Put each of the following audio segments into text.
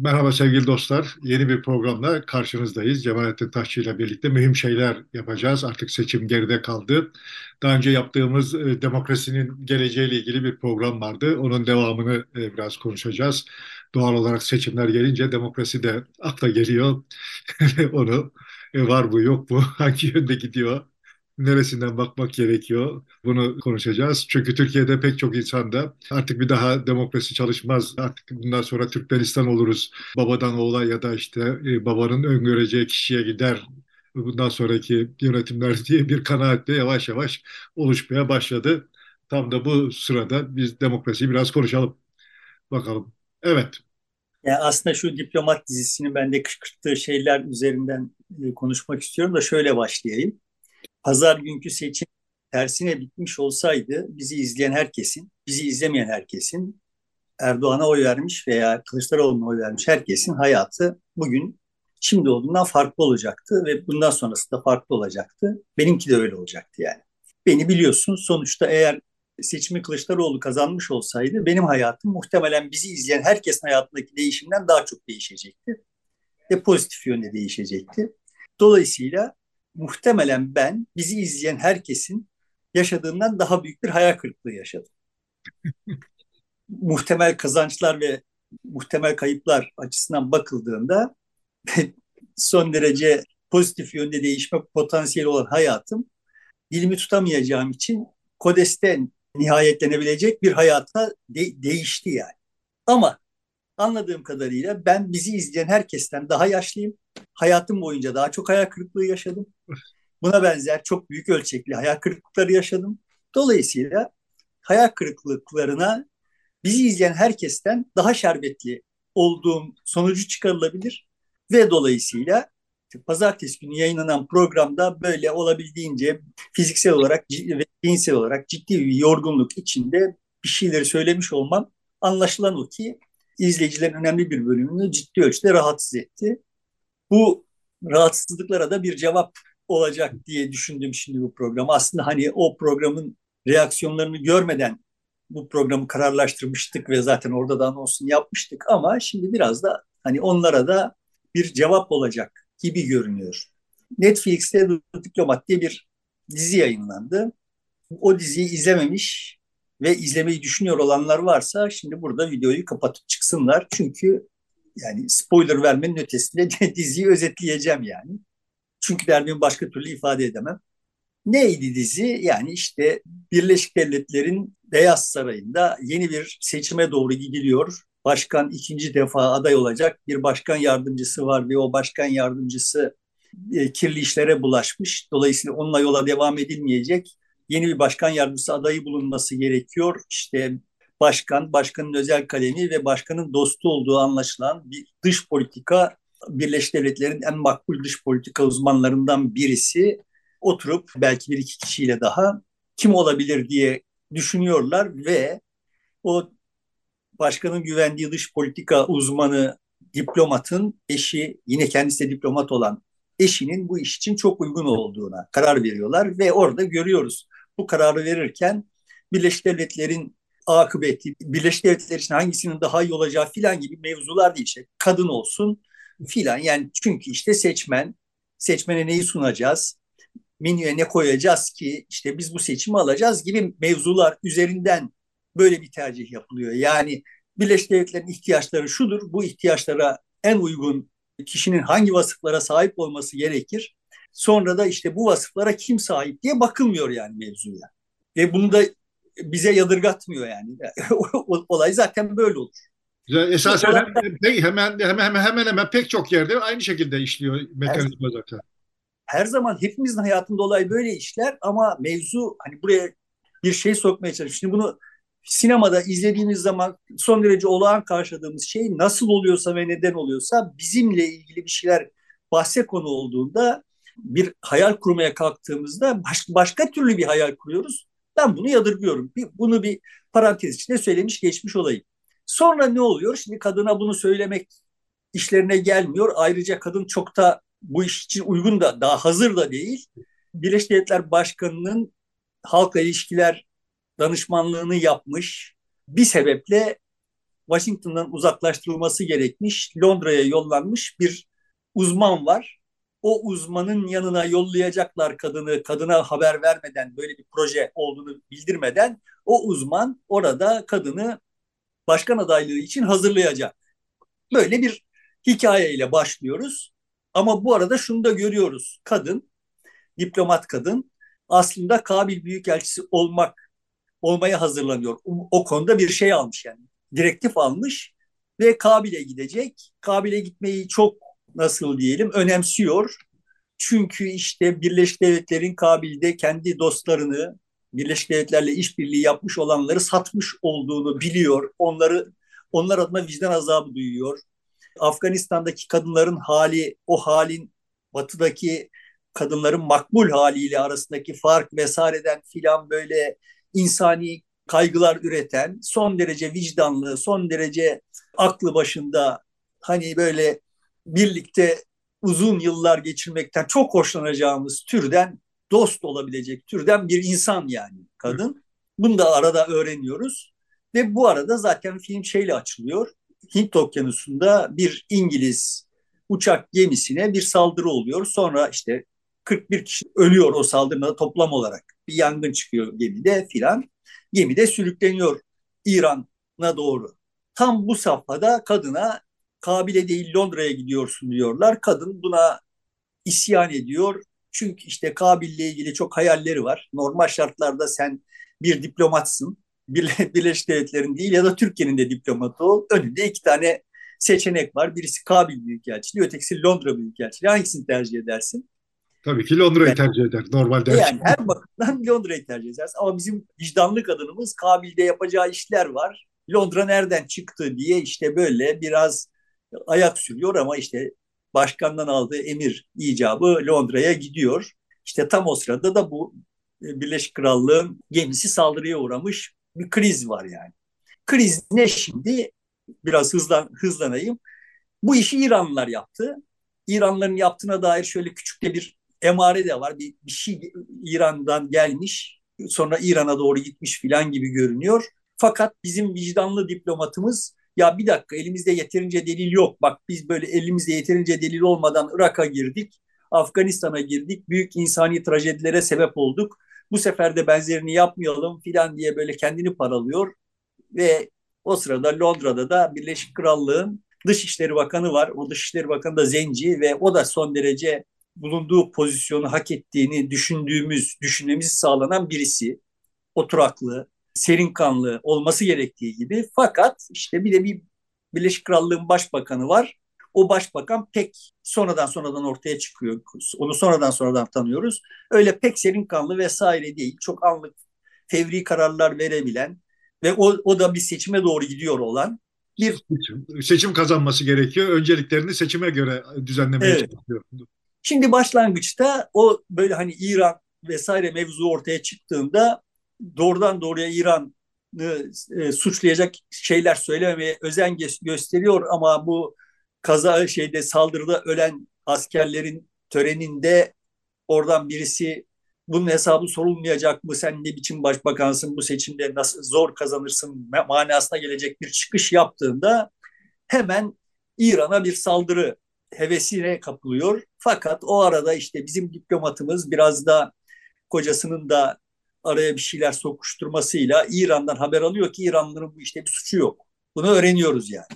Merhaba sevgili dostlar. Yeni bir programla karşınızdayız. Cemalettin Taşçı ile birlikte mühim şeyler yapacağız. Artık seçim geride kaldı. Daha önce yaptığımız e, demokrasinin geleceğiyle ilgili bir program vardı. Onun devamını e, biraz konuşacağız. Doğal olarak seçimler gelince demokrasi de akla geliyor. Onu e, var bu yok bu hangi yönde gidiyor neresinden bakmak gerekiyor? Bunu konuşacağız. Çünkü Türkiye'de pek çok insan da artık bir daha demokrasi çalışmaz. Artık bundan sonra Türkmenistan oluruz. Babadan oğula ya da işte e, babanın öngöreceği kişiye gider. Bundan sonraki yönetimler diye bir kanaatle yavaş yavaş oluşmaya başladı. Tam da bu sırada biz demokrasiyi biraz konuşalım. Bakalım. Evet. Yani aslında şu diplomat dizisinin bende kışkırttığı şeyler üzerinden e, konuşmak istiyorum da şöyle başlayayım pazar günkü seçim tersine bitmiş olsaydı bizi izleyen herkesin, bizi izlemeyen herkesin Erdoğan'a oy vermiş veya Kılıçdaroğlu'na oy vermiş herkesin hayatı bugün şimdi olduğundan farklı olacaktı ve bundan sonrası da farklı olacaktı. Benimki de öyle olacaktı yani. Beni biliyorsun sonuçta eğer seçimi Kılıçdaroğlu kazanmış olsaydı benim hayatım muhtemelen bizi izleyen herkesin hayatındaki değişimden daha çok değişecekti. Ve pozitif yönde değişecekti. Dolayısıyla muhtemelen ben bizi izleyen herkesin yaşadığından daha büyük bir hayal kırıklığı yaşadım. muhtemel kazançlar ve muhtemel kayıplar açısından bakıldığında son derece pozitif yönde değişme potansiyeli olan hayatım dilimi tutamayacağım için kodesten nihayetlenebilecek bir hayata de- değişti yani. Ama anladığım kadarıyla ben bizi izleyen herkesten daha yaşlıyım. Hayatım boyunca daha çok hayal kırıklığı yaşadım. Buna benzer çok büyük ölçekli hayal kırıklıkları yaşadım. Dolayısıyla hayal kırıklıklarına bizi izleyen herkesten daha şerbetli olduğum sonucu çıkarılabilir ve dolayısıyla pazartesi günü yayınlanan programda böyle olabildiğince fiziksel olarak ve zihinsel olarak ciddi bir yorgunluk içinde bir şeyleri söylemiş olmam anlaşılan o ki izleyicilerin önemli bir bölümünü ciddi ölçüde rahatsız etti. Bu rahatsızlıklara da bir cevap olacak diye düşündüm şimdi bu program. Aslında hani o programın reaksiyonlarını görmeden bu programı kararlaştırmıştık ve zaten orada da anonsunu yapmıştık ama şimdi biraz da hani onlara da bir cevap olacak gibi görünüyor. Netflix'te Diplomat diye bir dizi yayınlandı. O diziyi izlememiş ve izlemeyi düşünüyor olanlar varsa şimdi burada videoyu kapatıp çıksınlar. Çünkü yani spoiler vermenin ötesinde diziyi özetleyeceğim yani. Çünkü derdimi başka türlü ifade edemem. Neydi dizi? Yani işte Birleşik Devletler'in Beyaz Sarayı'nda yeni bir seçime doğru gidiliyor. Başkan ikinci defa aday olacak. Bir başkan yardımcısı var ve o başkan yardımcısı e, kirli işlere bulaşmış. Dolayısıyla onunla yola devam edilmeyecek. Yeni bir başkan yardımcısı adayı bulunması gerekiyor. İşte başkan, başkanın özel kalemi ve başkanın dostu olduğu anlaşılan bir dış politika Birleşik Devletler'in en makbul dış politika uzmanlarından birisi oturup belki bir iki kişiyle daha kim olabilir diye düşünüyorlar ve o başkanın güvendiği dış politika uzmanı diplomatın eşi yine kendisi de diplomat olan eşinin bu iş için çok uygun olduğuna karar veriyorlar ve orada görüyoruz bu kararı verirken Birleşik Devletler'in akıbeti, Birleşik Devletler için hangisinin daha iyi olacağı filan gibi mevzular değil. İşte kadın olsun, filan. Yani çünkü işte seçmen, seçmene neyi sunacağız, menüye ne koyacağız ki işte biz bu seçimi alacağız gibi mevzular üzerinden böyle bir tercih yapılıyor. Yani Birleşik Devletler'in ihtiyaçları şudur, bu ihtiyaçlara en uygun kişinin hangi vasıflara sahip olması gerekir. Sonra da işte bu vasıflara kim sahip diye bakılmıyor yani mevzuya. Ve bunu da bize yadırgatmıyor yani. Olay zaten böyle olur. Esasen hemen, hemen hemen hemen hemen pek çok yerde aynı şekilde işliyor mekanizma her, zaten. Her zaman hepimizin hayatında olay böyle işler ama mevzu hani buraya bir şey sokmaya çalışıyor. Şimdi bunu sinemada izlediğimiz zaman son derece olağan karşıladığımız şey nasıl oluyorsa ve neden oluyorsa bizimle ilgili bir şeyler bahse konu olduğunda bir hayal kurmaya kalktığımızda baş, başka türlü bir hayal kuruyoruz. Ben bunu yadırgıyorum. Bir, bunu bir parantez içinde söylemiş geçmiş olayım. Sonra ne oluyor? Şimdi kadına bunu söylemek işlerine gelmiyor. Ayrıca kadın çok da bu iş için uygun da daha hazır da değil. Birleşik Devletler Başkanı'nın halkla ilişkiler danışmanlığını yapmış. Bir sebeple Washington'dan uzaklaştırılması gerekmiş, Londra'ya yollanmış bir uzman var. O uzmanın yanına yollayacaklar kadını, kadına haber vermeden, böyle bir proje olduğunu bildirmeden o uzman orada kadını başkan adaylığı için hazırlayacak. Böyle bir hikayeyle başlıyoruz. Ama bu arada şunu da görüyoruz. Kadın, diplomat kadın aslında Kabil Büyükelçisi olmak olmaya hazırlanıyor. O konuda bir şey almış yani. Direktif almış ve Kabil'e gidecek. Kabil'e gitmeyi çok nasıl diyelim önemsiyor. Çünkü işte Birleşik Devletler'in Kabil'de kendi dostlarını, Birleşik Devletler'le işbirliği yapmış olanları satmış olduğunu biliyor. Onları onlar adına vicdan azabı duyuyor. Afganistan'daki kadınların hali, o halin batıdaki kadınların makbul haliyle arasındaki fark vesaireden filan böyle insani kaygılar üreten, son derece vicdanlı, son derece aklı başında hani böyle birlikte uzun yıllar geçirmekten çok hoşlanacağımız türden dost olabilecek türden bir insan yani kadın. Bunu da arada öğreniyoruz. Ve bu arada zaten film şeyle açılıyor. Hint Okyanusu'nda bir İngiliz uçak gemisine bir saldırı oluyor. Sonra işte 41 kişi ölüyor o saldırıda toplam olarak. Bir yangın çıkıyor gemide filan. Gemide sürükleniyor İran'a doğru. Tam bu safhada kadına Kabile değil Londra'ya gidiyorsun diyorlar. Kadın buna isyan ediyor. Çünkü işte Kabil'le ilgili çok hayalleri var. Normal şartlarda sen bir diplomatsın. Birleşik Devletler'in değil ya da Türkiye'nin de diplomatı ol. Önünde iki tane seçenek var. Birisi Kabil Büyükelçiliği, ötekisi Londra Büyükelçiliği. Hangisini tercih edersin? Tabii ki Londra'yı yani, tercih eder normalde. Yani her bakımdan Londra'yı tercih edersin. Ama bizim vicdanlı kadınımız Kabil'de yapacağı işler var. Londra nereden çıktı diye işte böyle biraz ayak sürüyor ama işte başkandan aldığı emir icabı Londra'ya gidiyor. İşte tam o sırada da bu e, Birleşik Krallığın gemisi saldırıya uğramış bir kriz var yani. Kriz ne şimdi? Biraz hızlan, hızlanayım. Bu işi İranlılar yaptı. İranlıların yaptığına dair şöyle küçük de bir emare de var. Bir, bir şey İran'dan gelmiş, sonra İran'a doğru gitmiş filan gibi görünüyor. Fakat bizim vicdanlı diplomatımız ya bir dakika elimizde yeterince delil yok. Bak biz böyle elimizde yeterince delil olmadan Irak'a girdik, Afganistan'a girdik, büyük insani trajedilere sebep olduk. Bu sefer de benzerini yapmayalım filan diye böyle kendini paralıyor ve o sırada Londra'da da Birleşik Krallığın Dışişleri Bakanı var. O Dışişleri Bakanı da Zenci ve o da son derece bulunduğu pozisyonu hak ettiğini düşündüğümüz, düşünmemiz sağlanan birisi. Oturaklı, serin kanlı olması gerektiği gibi. Fakat işte bir de bir Birleşik Krallığın başbakanı var. O başbakan pek sonradan sonradan ortaya çıkıyor. Onu sonradan sonradan tanıyoruz. Öyle pek serin kanlı vesaire değil. Çok anlık fevri kararlar verebilen ve o, o da bir seçime doğru gidiyor olan bir seçim, seçim kazanması gerekiyor. Önceliklerini seçime göre düzenlemeye evet. çalışıyor. Şimdi başlangıçta o böyle hani İran vesaire mevzu ortaya çıktığında doğrudan doğruya İran'ı e, suçlayacak şeyler söylememeye özen gösteriyor ama bu kaza şeyde saldırıda ölen askerlerin töreninde oradan birisi bunun hesabı sorulmayacak mı? Sen ne biçim başbakansın bu seçimde nasıl zor kazanırsın manasına gelecek bir çıkış yaptığında hemen İran'a bir saldırı hevesine kapılıyor. Fakat o arada işte bizim diplomatımız biraz da kocasının da araya bir şeyler sokuşturmasıyla İran'dan haber alıyor ki İranlıların bu işte bir suçu yok. Bunu öğreniyoruz yani.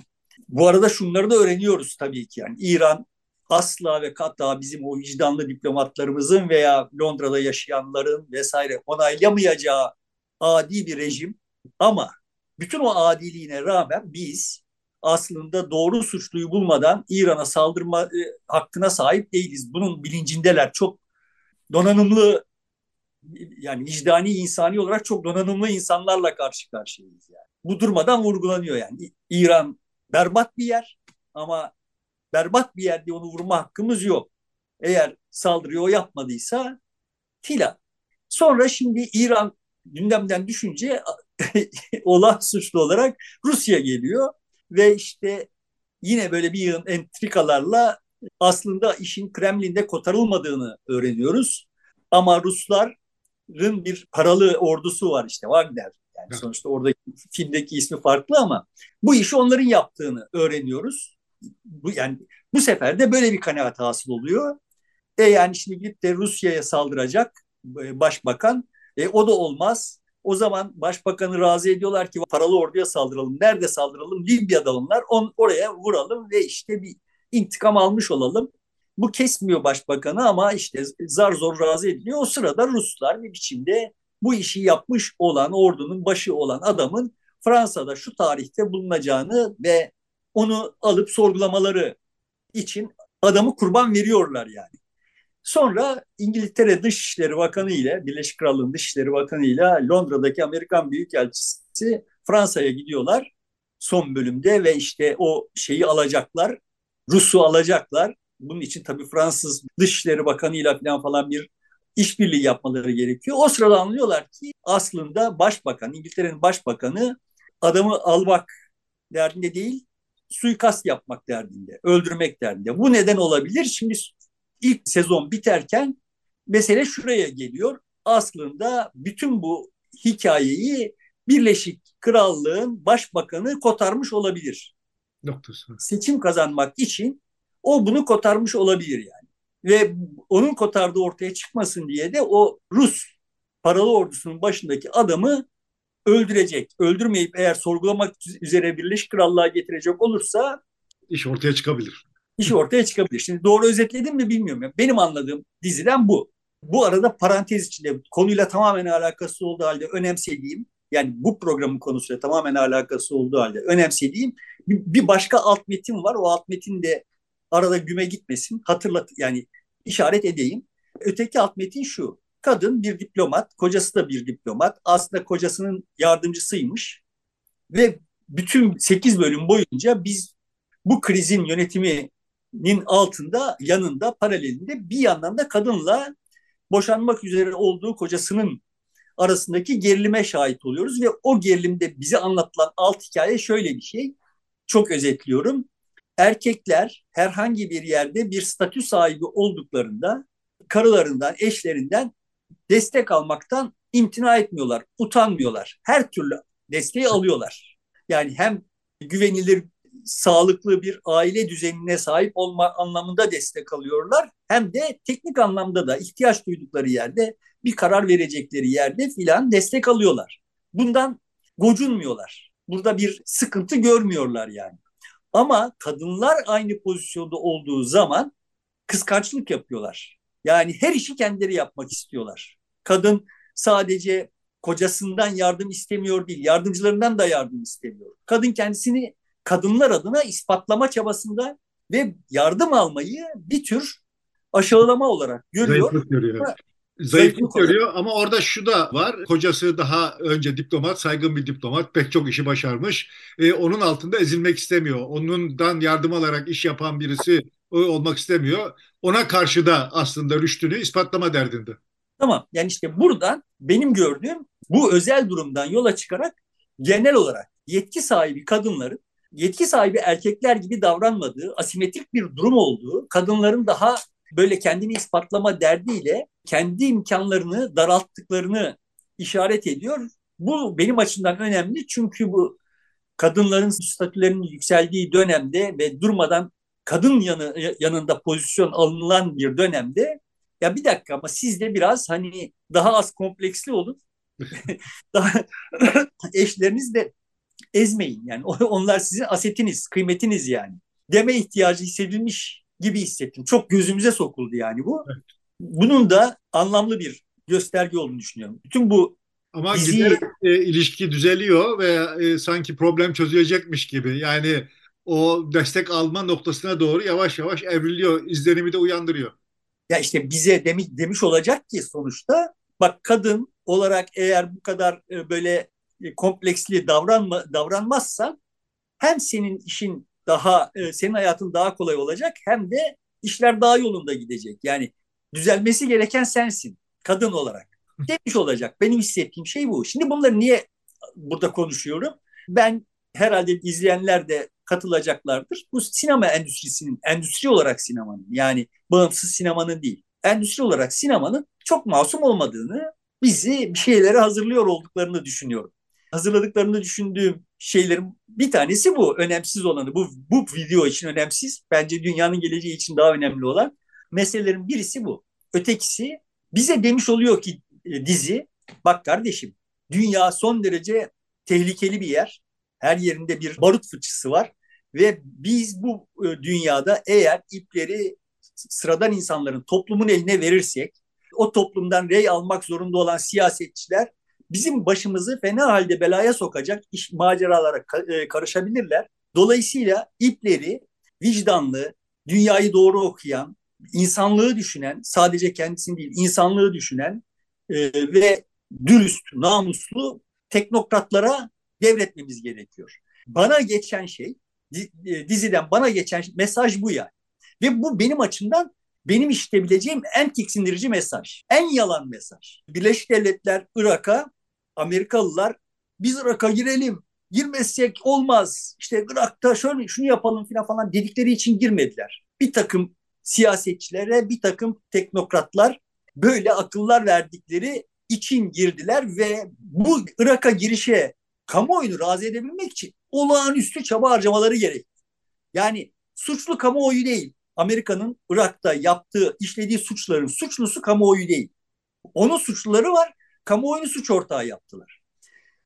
Bu arada şunları da öğreniyoruz tabii ki yani İran asla ve kata bizim o vicdanlı diplomatlarımızın veya Londra'da yaşayanların vesaire onaylamayacağı adi bir rejim ama bütün o adiliğine rağmen biz aslında doğru suçluyu bulmadan İran'a saldırma e, hakkına sahip değiliz. Bunun bilincindeler. Çok donanımlı yani vicdani insani olarak çok donanımlı insanlarla karşı karşıyayız yani. Bu durmadan vurgulanıyor yani. İran berbat bir yer ama berbat bir yer diye onu vurma hakkımız yok. Eğer saldırıyı o yapmadıysa filan. Sonra şimdi İran gündemden düşünce olan suçlu olarak Rusya geliyor ve işte yine böyle bir yığın entrikalarla aslında işin Kremlin'de kotarılmadığını öğreniyoruz. Ama Rusların bir paralı ordusu var işte Wagner Yani evet. sonuçta oradaki filmdeki ismi farklı ama bu işi onların yaptığını öğreniyoruz. Bu yani bu sefer de böyle bir kanaat hasıl oluyor. E yani şimdi gidip de Rusya'ya saldıracak e, başbakan. E, o da olmaz. O zaman başbakanı razı ediyorlar ki paralı orduya saldıralım. Nerede saldıralım? Libya'da onlar. On, oraya vuralım ve işte bir intikam almış olalım. Bu kesmiyor başbakanı ama işte zar zor razı ediliyor. O sırada Ruslar bir biçimde bu işi yapmış olan ordunun başı olan adamın Fransa'da şu tarihte bulunacağını ve onu alıp sorgulamaları için adamı kurban veriyorlar yani. Sonra İngiltere Dışişleri Bakanı ile Birleşik Krallığın Dışişleri Bakanı ile Londra'daki Amerikan Büyükelçisi Fransa'ya gidiyorlar son bölümde ve işte o şeyi alacaklar. Rus'u alacaklar. Bunun için tabii Fransız Dışişleri Bakanı ile falan falan bir işbirliği yapmaları gerekiyor. O sırada anlıyorlar ki aslında başbakan, İngiltere'nin başbakanı adamı almak derdinde değil, suikast yapmak derdinde, öldürmek derdinde. Bu neden olabilir? Şimdi ilk sezon biterken mesele şuraya geliyor. Aslında bütün bu hikayeyi Birleşik Krallığın başbakanı kotarmış olabilir. Noktası. Seçim kazanmak için o bunu kotarmış olabilir yani. Ve onun kotardığı ortaya çıkmasın diye de o Rus paralı ordusunun başındaki adamı öldürecek. Öldürmeyip eğer sorgulamak üzere Birleşik Krallığa getirecek olursa iş ortaya çıkabilir iş ortaya çıkabilir. Şimdi doğru özetledim mi bilmiyorum. Benim anladığım diziden bu. Bu arada parantez içinde konuyla tamamen alakası olduğu halde önemsediğim yani bu programın konusuyla tamamen alakası olduğu halde önemsediğim bir başka alt metin var. O alt metin de arada güme gitmesin. Hatırlat yani işaret edeyim. Öteki alt metin şu. Kadın bir diplomat, kocası da bir diplomat. Aslında kocasının yardımcısıymış. Ve bütün 8 bölüm boyunca biz bu krizin yönetimi nin altında yanında paralelinde bir yandan da kadınla boşanmak üzere olduğu kocasının arasındaki gerilime şahit oluyoruz ve o gerilimde bize anlatılan alt hikaye şöyle bir şey. Çok özetliyorum. Erkekler herhangi bir yerde bir statü sahibi olduklarında karılarından, eşlerinden destek almaktan imtina etmiyorlar, utanmıyorlar. Her türlü desteği alıyorlar. Yani hem güvenilir sağlıklı bir aile düzenine sahip olma anlamında destek alıyorlar. Hem de teknik anlamda da ihtiyaç duydukları yerde bir karar verecekleri yerde filan destek alıyorlar. Bundan gocunmuyorlar. Burada bir sıkıntı görmüyorlar yani. Ama kadınlar aynı pozisyonda olduğu zaman kıskançlık yapıyorlar. Yani her işi kendileri yapmak istiyorlar. Kadın sadece kocasından yardım istemiyor değil, yardımcılarından da yardım istemiyor. Kadın kendisini kadınlar adına ispatlama çabasında ve yardım almayı bir tür aşağılama olarak görüyor. Zayıflık görüyor. Zayıflık görüyor ama orada şu da var. Kocası daha önce diplomat, saygın bir diplomat. Pek çok işi başarmış. Ee, onun altında ezilmek istemiyor. Onundan yardım alarak iş yapan birisi olmak istemiyor. Ona karşı da aslında rüştünü ispatlama derdinde. Tamam. Yani işte buradan benim gördüğüm bu özel durumdan yola çıkarak genel olarak yetki sahibi kadınların yetki sahibi erkekler gibi davranmadığı, asimetrik bir durum olduğu, kadınların daha böyle kendini ispatlama derdiyle kendi imkanlarını daralttıklarını işaret ediyor. Bu benim açımdan önemli çünkü bu kadınların statülerinin yükseldiği dönemde ve durmadan kadın yanı, yanında pozisyon alınan bir dönemde ya bir dakika ama siz de biraz hani daha az kompleksli olun. daha eşleriniz de ezmeyin. Yani onlar sizin asetiniz, kıymetiniz yani. Deme ihtiyacı hissedilmiş gibi hissettim. Çok gözümüze sokuldu yani bu. Evet. Bunun da anlamlı bir gösterge olduğunu düşünüyorum. Bütün bu ama dizi... giderek e, ilişki düzeliyor ve e, sanki problem çözülecekmiş gibi. Yani o destek alma noktasına doğru yavaş yavaş evriliyor, izlenimi de uyandırıyor. Ya işte bize demiş, demiş olacak ki sonuçta bak kadın olarak eğer bu kadar e, böyle e, kompleksli davranma, davranmazsan hem senin işin daha e, senin hayatın daha kolay olacak hem de işler daha yolunda gidecek. Yani düzelmesi gereken sensin kadın olarak. Demiş olacak. Benim hissettiğim şey bu. Şimdi bunları niye burada konuşuyorum? Ben herhalde izleyenler de katılacaklardır. Bu sinema endüstrisinin, endüstri olarak sinemanın yani bağımsız sinemanın değil, endüstri olarak sinemanın çok masum olmadığını, bizi bir şeylere hazırlıyor olduklarını düşünüyorum hazırladıklarını düşündüğüm şeylerin bir tanesi bu. Önemsiz olanı. Bu, bu video için önemsiz. Bence dünyanın geleceği için daha önemli olan meselelerin birisi bu. Ötekisi bize demiş oluyor ki e, dizi bak kardeşim dünya son derece tehlikeli bir yer. Her yerinde bir barut fıçısı var ve biz bu e, dünyada eğer ipleri sıradan insanların toplumun eline verirsek o toplumdan rey almak zorunda olan siyasetçiler bizim başımızı fena halde belaya sokacak iş maceralara e, karışabilirler. Dolayısıyla ipleri vicdanlı, dünyayı doğru okuyan, insanlığı düşünen, sadece kendisini değil insanlığı düşünen e, ve dürüst, namuslu teknokratlara devretmemiz gerekiyor. Bana geçen şey, e, diziden bana geçen mesaj bu yani. Ve bu benim açımdan benim işitebileceğim en tiksindirici mesaj. En yalan mesaj. Birleşik Devletler Irak'a, Amerikalılar biz Irak'a girelim, girmezsek olmaz. İşte Irak'ta şöyle şunu yapalım falan falan dedikleri için girmediler. Bir takım siyasetçilere, bir takım teknokratlar böyle akıllar verdikleri için girdiler ve bu Irak'a girişe kamuoyunu razı edebilmek için olağanüstü çaba harcamaları gerek. Yani suçlu kamuoyu değil. Amerika'nın Irak'ta yaptığı, işlediği suçların suçlusu kamuoyu değil. Onun suçluları var, kamuoyunu suç ortağı yaptılar.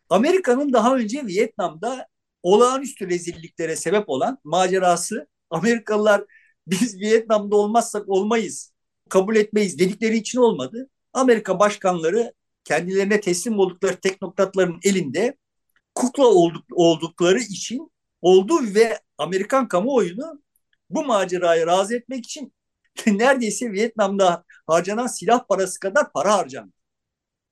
Amerika'nın daha önce Vietnam'da olağanüstü rezilliklere sebep olan macerası Amerikalılar biz Vietnam'da olmazsak olmayız, kabul etmeyiz dedikleri için olmadı. Amerika başkanları kendilerine teslim oldukları teknokratların elinde kukla olduk, oldukları için oldu ve Amerikan kamuoyunu bu maceraya razı etmek için neredeyse Vietnam'da harcanan silah parası kadar para harcandı.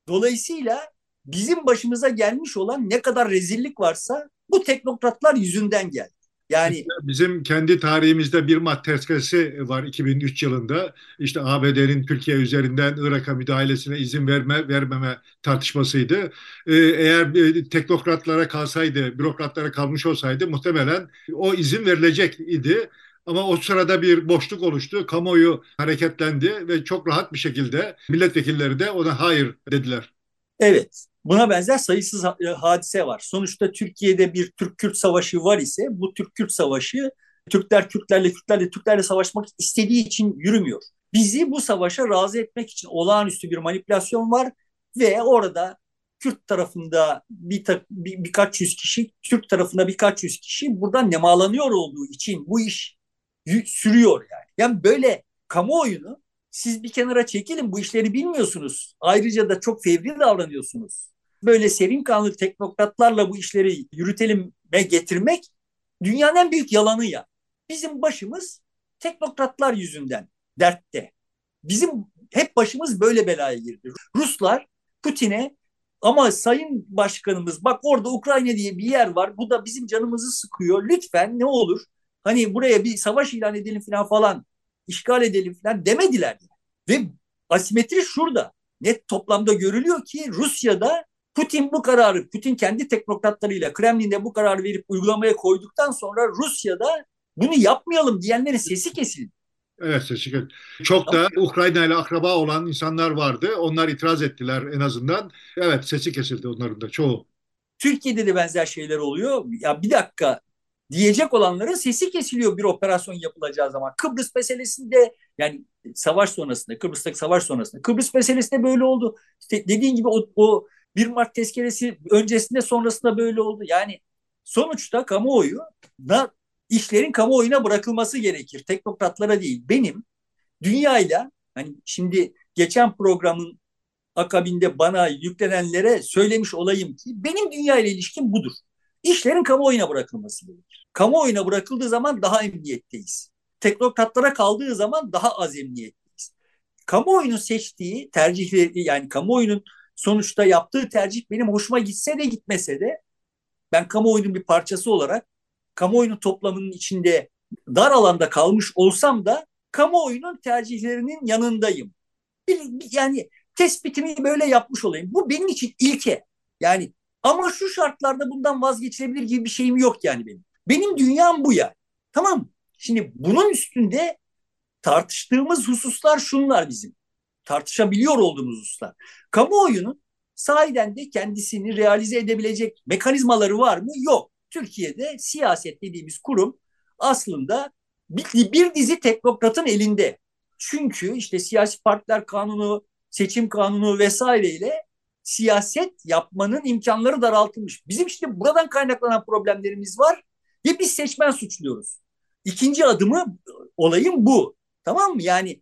Dolayısıyla bizim başımıza gelmiş olan ne kadar rezillik varsa bu teknokratlar yüzünden geldi. Yani bizim kendi tarihimizde bir maddesi var 2003 yılında. İşte ABD'nin Türkiye üzerinden Irak'a müdahalesine izin verme vermeme tartışmasıydı. Ee, eğer e, teknokratlara kalsaydı, bürokratlara kalmış olsaydı muhtemelen o izin verilecek idi. Ama o sırada bir boşluk oluştu. Kamuoyu hareketlendi ve çok rahat bir şekilde milletvekilleri de ona hayır dediler. Evet. Buna benzer sayısız e, hadise var. Sonuçta Türkiye'de bir Türk-Kürt savaşı var ise bu Türk-Kürt savaşı Türkler Kürtlerle, Kürtlerle Türklerle savaşmak istediği için yürümüyor. Bizi bu savaşa razı etmek için olağanüstü bir manipülasyon var ve orada Kürt tarafında bir, bir birkaç yüz kişi, Türk tarafında birkaç yüz kişi buradan nemalanıyor olduğu için bu iş sürüyor yani. Yani böyle kamuoyunu siz bir kenara çekilin bu işleri bilmiyorsunuz. Ayrıca da çok fevri davranıyorsunuz. Böyle serin kanlı teknokratlarla bu işleri yürütelim ve getirmek dünyanın en büyük yalanı ya. Bizim başımız teknokratlar yüzünden dertte. Bizim hep başımız böyle belaya girdi. Ruslar Putin'e ama sayın başkanımız bak orada Ukrayna diye bir yer var. Bu da bizim canımızı sıkıyor. Lütfen ne olur hani buraya bir savaş ilan edelim falan falan işgal edelim falan demediler. Ve asimetri şurada. Net toplamda görülüyor ki Rusya'da Putin bu kararı, Putin kendi teknokratlarıyla Kremlin'de bu kararı verip uygulamaya koyduktan sonra Rusya'da bunu yapmayalım diyenlerin sesi kesildi. Evet sesi kesildi. Çok da Ukrayna ile akraba olan insanlar vardı. Onlar itiraz ettiler en azından. Evet sesi kesildi onların da çoğu. Türkiye'de de benzer şeyler oluyor. Ya bir dakika diyecek olanların sesi kesiliyor bir operasyon yapılacağı zaman. Kıbrıs meselesinde yani savaş sonrasında, Kıbrıs'taki savaş sonrasında. Kıbrıs meselesinde böyle oldu. İşte dediğin gibi o, o 1 Mart tezkeresi öncesinde sonrasında böyle oldu. Yani sonuçta kamuoyu da işlerin kamuoyuna bırakılması gerekir. Teknokratlara değil. Benim dünyayla hani şimdi geçen programın akabinde bana yüklenenlere söylemiş olayım ki benim dünya ile ilişkim budur. İşlerin kamuoyuna bırakılması gerekir. Kamuoyuna bırakıldığı zaman daha emniyetteyiz. Teknokratlara kaldığı zaman daha az emniyetteyiz. Kamuoyunun seçtiği tercihleri yani kamuoyunun sonuçta yaptığı tercih benim hoşuma gitse de gitmese de ben kamuoyunun bir parçası olarak kamuoyunun toplamının içinde dar alanda kalmış olsam da kamuoyunun tercihlerinin yanındayım. Yani tespitimi böyle yapmış olayım. Bu benim için ilke. Yani ama şu şartlarda bundan vazgeçilebilir gibi bir şeyim yok yani benim. Benim dünyam bu ya. Tamam Şimdi bunun üstünde tartıştığımız hususlar şunlar bizim. Tartışabiliyor olduğumuz hususlar. Kamuoyunun sahiden de kendisini realize edebilecek mekanizmaları var mı? Yok. Türkiye'de siyaset dediğimiz kurum aslında bir, bir dizi teknokratın elinde. Çünkü işte siyasi partiler kanunu, seçim kanunu vesaireyle siyaset yapmanın imkanları daraltılmış. Bizim işte buradan kaynaklanan problemlerimiz var ve biz seçmen suçluyoruz. İkinci adımı olayın bu. Tamam mı? Yani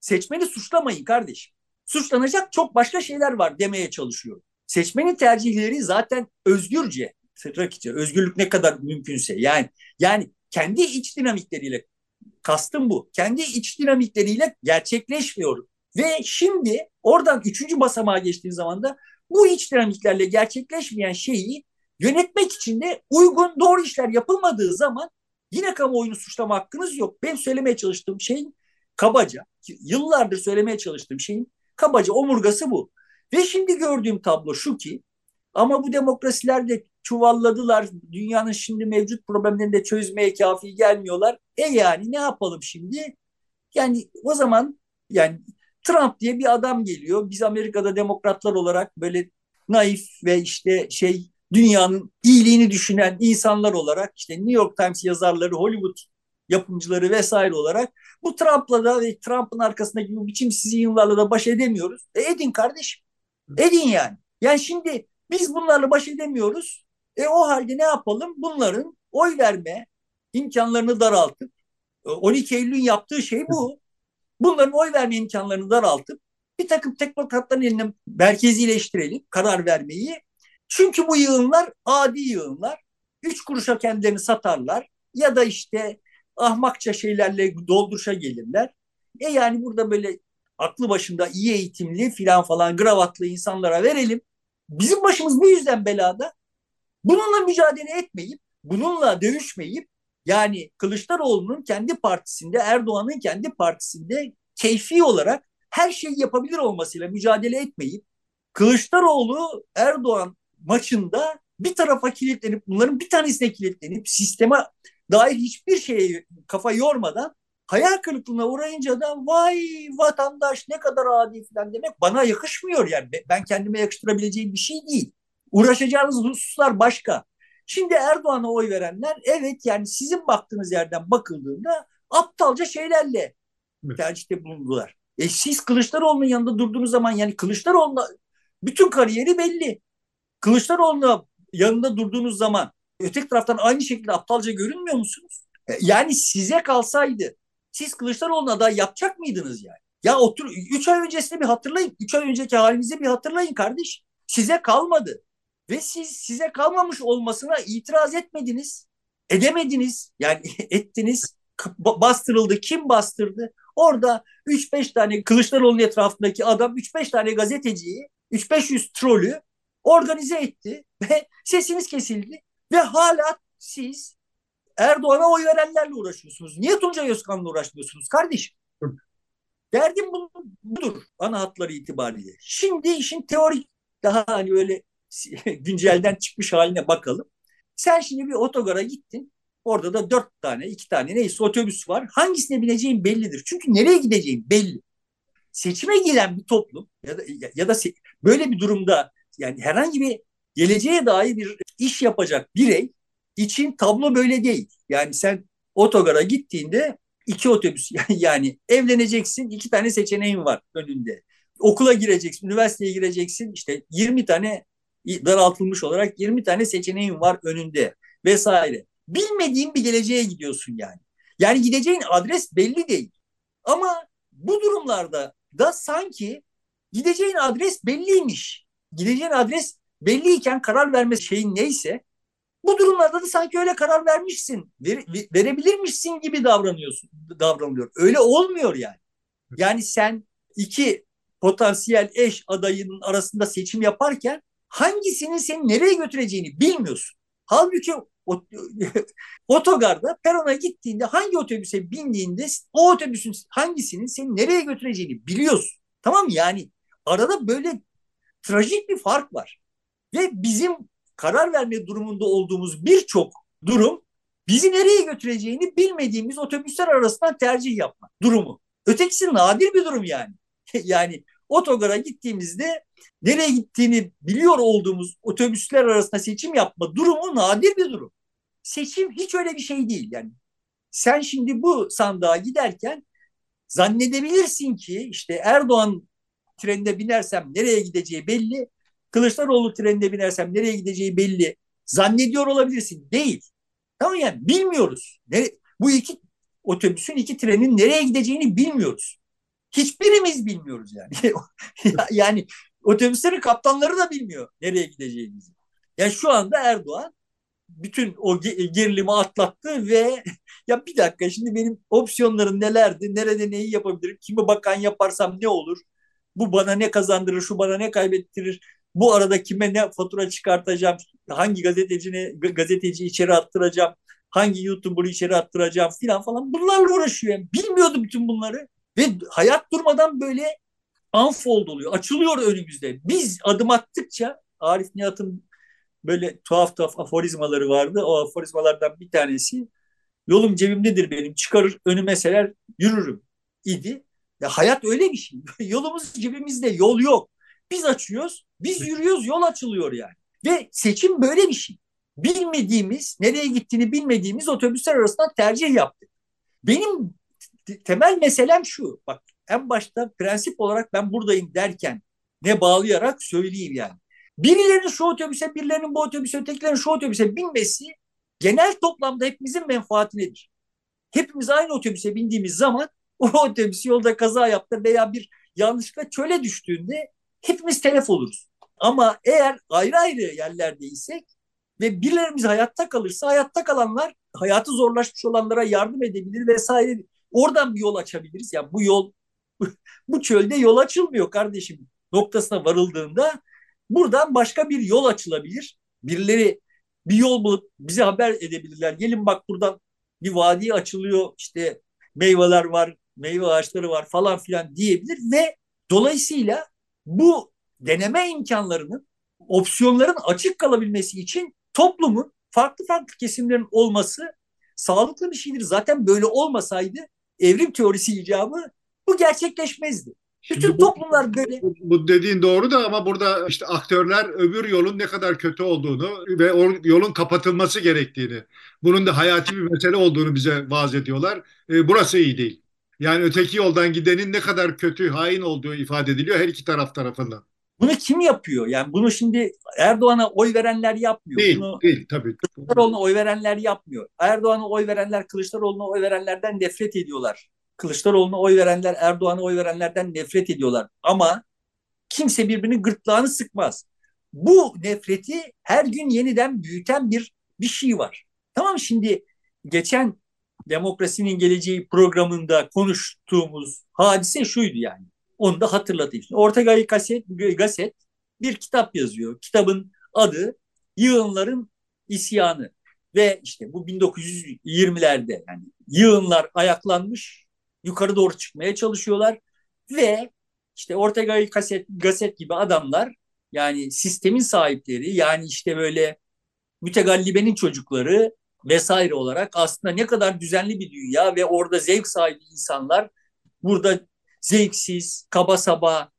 seçmeni suçlamayın kardeşim. Suçlanacak çok başka şeyler var demeye çalışıyorum. Seçmenin tercihleri zaten özgürce, tırnak içi, özgürlük ne kadar mümkünse yani yani kendi iç dinamikleriyle kastım bu. Kendi iç dinamikleriyle gerçekleşmiyor. Ve şimdi oradan üçüncü basamağa geçtiğin zaman da bu iç dinamiklerle gerçekleşmeyen şeyi yönetmek için de uygun doğru işler yapılmadığı zaman yine kamuoyunu suçlama hakkınız yok. Ben söylemeye çalıştığım şeyin kabaca, yıllardır söylemeye çalıştığım şeyin kabaca omurgası bu. Ve şimdi gördüğüm tablo şu ki ama bu demokrasiler de çuvalladılar. Dünyanın şimdi mevcut problemlerini de çözmeye kafi gelmiyorlar. E yani ne yapalım şimdi? Yani o zaman yani Trump diye bir adam geliyor. Biz Amerika'da demokratlar olarak böyle naif ve işte şey dünyanın iyiliğini düşünen insanlar olarak işte New York Times yazarları, Hollywood yapımcıları vesaire olarak bu Trump'la da ve Trump'ın arkasındaki bu biçimsiz yığınlarla da baş edemiyoruz. E edin kardeşim. Edin yani. Yani şimdi biz bunlarla baş edemiyoruz. E o halde ne yapalım? Bunların oy verme imkanlarını daraltıp 12 e, Eylül'ün yaptığı şey bu. Bunların oy verme imkanlarını daraltıp bir takım teknokratların eline merkezileştirelim karar vermeyi. Çünkü bu yığınlar adi yığınlar. Üç kuruşa kendilerini satarlar ya da işte ahmakça şeylerle dolduruşa gelirler. E yani burada böyle aklı başında iyi eğitimli filan falan gravatlı insanlara verelim. Bizim başımız bu yüzden belada. Bununla mücadele etmeyip, bununla dövüşmeyip yani Kılıçdaroğlu'nun kendi partisinde, Erdoğan'ın kendi partisinde keyfi olarak her şeyi yapabilir olmasıyla mücadele etmeyip Kılıçdaroğlu Erdoğan maçında bir tarafa kilitlenip bunların bir tanesine kilitlenip sisteme dair hiçbir şeye kafa yormadan hayal kırıklığına uğrayınca da vay vatandaş ne kadar adi falan demek bana yakışmıyor yani. Ben kendime yakıştırabileceğim bir şey değil. Uğraşacağınız hususlar başka. Şimdi Erdoğan'a oy verenler evet yani sizin baktığınız yerden bakıldığında aptalca şeylerle tercihte bulundular. E siz Kılıçdaroğlu'nun yanında durduğunuz zaman yani Kılıçdaroğlu'na bütün kariyeri belli. Kılıçdaroğlu'na yanında durduğunuz zaman öteki taraftan aynı şekilde aptalca görünmüyor musunuz? E, yani size kalsaydı siz Kılıçdaroğlu'na aday yapacak mıydınız yani? Ya otur üç ay öncesini bir hatırlayın. üç ay önceki halinizi bir hatırlayın kardeş. Size kalmadı. Ve siz size kalmamış olmasına itiraz etmediniz. Edemediniz. Yani ettiniz. Bastırıldı. Kim bastırdı? Orada 3-5 tane Kılıçdaroğlu'nun etrafındaki adam 3-5 tane gazeteciyi 3-500 trolü organize etti ve sesiniz kesildi ve hala siz Erdoğan'a oy verenlerle uğraşıyorsunuz. Niye Tuncay Özkan'la uğraşmıyorsunuz kardeşim? Derdim budur ana hatları itibariyle. Şimdi işin teorik daha hani böyle güncelden çıkmış haline bakalım. Sen şimdi bir otogara gittin. Orada da dört tane, iki tane neyse otobüs var. Hangisine bineceğin bellidir. Çünkü nereye gideceğin belli. Seçime giden bir toplum ya da, ya da böyle bir durumda yani herhangi bir geleceğe dair bir iş yapacak birey için tablo böyle değil. Yani sen otogara gittiğinde iki otobüs yani evleneceksin iki tane seçeneğin var önünde. Okula gireceksin, üniversiteye gireceksin işte 20 tane daraltılmış olarak 20 tane seçeneğin var önünde vesaire. Bilmediğin bir geleceğe gidiyorsun yani. Yani gideceğin adres belli değil. Ama bu durumlarda da sanki gideceğin adres belliymiş. Gideceğin adres belliyken karar verme şeyin neyse bu durumlarda da sanki öyle karar vermişsin, ver, verebilirmişsin gibi davranıyorsun, davranılıyor. Öyle olmuyor yani. Yani sen iki potansiyel eş adayının arasında seçim yaparken hangisinin seni nereye götüreceğini bilmiyorsun. Halbuki otogarda perona gittiğinde hangi otobüse bindiğinde o otobüsün hangisinin seni nereye götüreceğini biliyorsun. Tamam mı? Yani arada böyle trajik bir fark var. Ve bizim karar verme durumunda olduğumuz birçok durum bizi nereye götüreceğini bilmediğimiz otobüsler arasından tercih yapma durumu. Ötekisi nadir bir durum yani. yani otogara gittiğimizde nereye gittiğini biliyor olduğumuz otobüsler arasında seçim yapma durumu nadir bir durum. Seçim hiç öyle bir şey değil yani. Sen şimdi bu sandığa giderken zannedebilirsin ki işte Erdoğan trenine binersem nereye gideceği belli. Kılıçdaroğlu trenine binersem nereye gideceği belli. Zannediyor olabilirsin. Değil. Tamam yani bilmiyoruz. Bu iki otobüsün iki trenin nereye gideceğini bilmiyoruz. Hiçbirimiz bilmiyoruz yani. yani otobüslerin kaptanları da bilmiyor nereye gideceğimizi. Yani şu anda Erdoğan bütün o gerilimi atlattı ve ya bir dakika şimdi benim opsiyonlarım nelerdi? Nerede neyi yapabilirim? Kimi bakan yaparsam ne olur? Bu bana ne kazandırır? Şu bana ne kaybettirir? Bu arada kime ne fatura çıkartacağım? Hangi gazetecine gazeteci içeri attıracağım? Hangi YouTuber'ı içeri attıracağım filan falan. Bunlarla uğraşıyor. Yani bilmiyordum bütün bunları. Ve hayat durmadan böyle unfold oluyor. Açılıyor önümüzde. Biz adım attıkça Arif Nihat'ın böyle tuhaf tuhaf aforizmaları vardı. O aforizmalardan bir tanesi yolum cebimdedir benim. Çıkarır önüme serer yürürüm idi. Ya hayat öyle bir şey. Yolumuz cebimizde yol yok. Biz açıyoruz, biz yürüyoruz, yol açılıyor yani. Ve seçim böyle bir şey. Bilmediğimiz, nereye gittiğini bilmediğimiz otobüsler arasında tercih yaptık. Benim temel meselem şu. Bak en başta prensip olarak ben buradayım derken ne bağlayarak söyleyeyim yani. Birilerinin şu otobüse, birilerinin bu otobüse, ötekilerin şu otobüse binmesi genel toplamda hepimizin menfaatinedir. Hepimiz aynı otobüse bindiğimiz zaman o otobüs yolda kaza yaptı veya bir yanlışlıkla çöle düştüğünde hepimiz telef oluruz. Ama eğer ayrı ayrı yerlerdeysek ve birilerimiz hayatta kalırsa hayatta kalanlar hayatı zorlaşmış olanlara yardım edebilir vesaire. Oradan bir yol açabiliriz. Ya yani bu yol bu çölde yol açılmıyor kardeşim noktasına varıldığında buradan başka bir yol açılabilir. Birileri bir yol bulup bize haber edebilirler. Gelin bak buradan bir vadi açılıyor işte meyveler var, meyve ağaçları var falan filan diyebilir ve dolayısıyla bu deneme imkanlarının opsiyonların açık kalabilmesi için toplumun farklı farklı kesimlerin olması sağlıklı bir şeydir. Zaten böyle olmasaydı evrim teorisi icabı bu gerçekleşmezdi. Bütün bu, toplumlar böyle. Bu dediğin doğru da ama burada işte aktörler öbür yolun ne kadar kötü olduğunu ve o yolun kapatılması gerektiğini, bunun da hayati bir mesele olduğunu bize vaaz ediyorlar. E, burası iyi değil. Yani öteki yoldan gidenin ne kadar kötü, hain olduğu ifade ediliyor her iki taraf tarafından. Bunu kim yapıyor? Yani bunu şimdi Erdoğan'a oy verenler yapmıyor. Değil, bunu değil tabii. Kılıçdaroğlu'na oy verenler yapmıyor. Erdoğan'a oy verenler Kılıçdaroğlu'na oy verenlerden nefret ediyorlar. Kılıçdaroğlu'na oy verenler Erdoğan'a oy verenlerden nefret ediyorlar. Ama kimse birbirinin gırtlağını sıkmaz. Bu nefreti her gün yeniden büyüten bir bir şey var. Tamam şimdi geçen Demokrasinin Geleceği programında konuştuğumuz hadise şuydu yani. Onu da hatırlatayım. Şimdi Ortega Gasset, Gasset bir kitap yazıyor. Kitabın adı Yığınların İsyanı. Ve işte bu 1920'lerde yani yığınlar ayaklanmış, yukarı doğru çıkmaya çalışıyorlar ve işte Ortega Gasset, Gasset gibi adamlar yani sistemin sahipleri yani işte böyle mütegallibenin çocukları vesaire olarak aslında ne kadar düzenli bir dünya ve orada zevk sahibi insanlar burada zevksiz, kaba saba,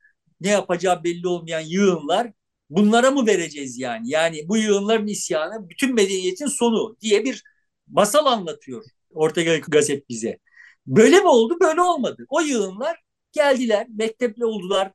ne yapacağı belli olmayan yığınlar bunlara mı vereceğiz yani? Yani bu yığınların isyanı bütün medeniyetin sonu diye bir masal anlatıyor Ortega Gazet bize. Böyle mi oldu? Böyle olmadı. O yığınlar geldiler, mektepli oldular,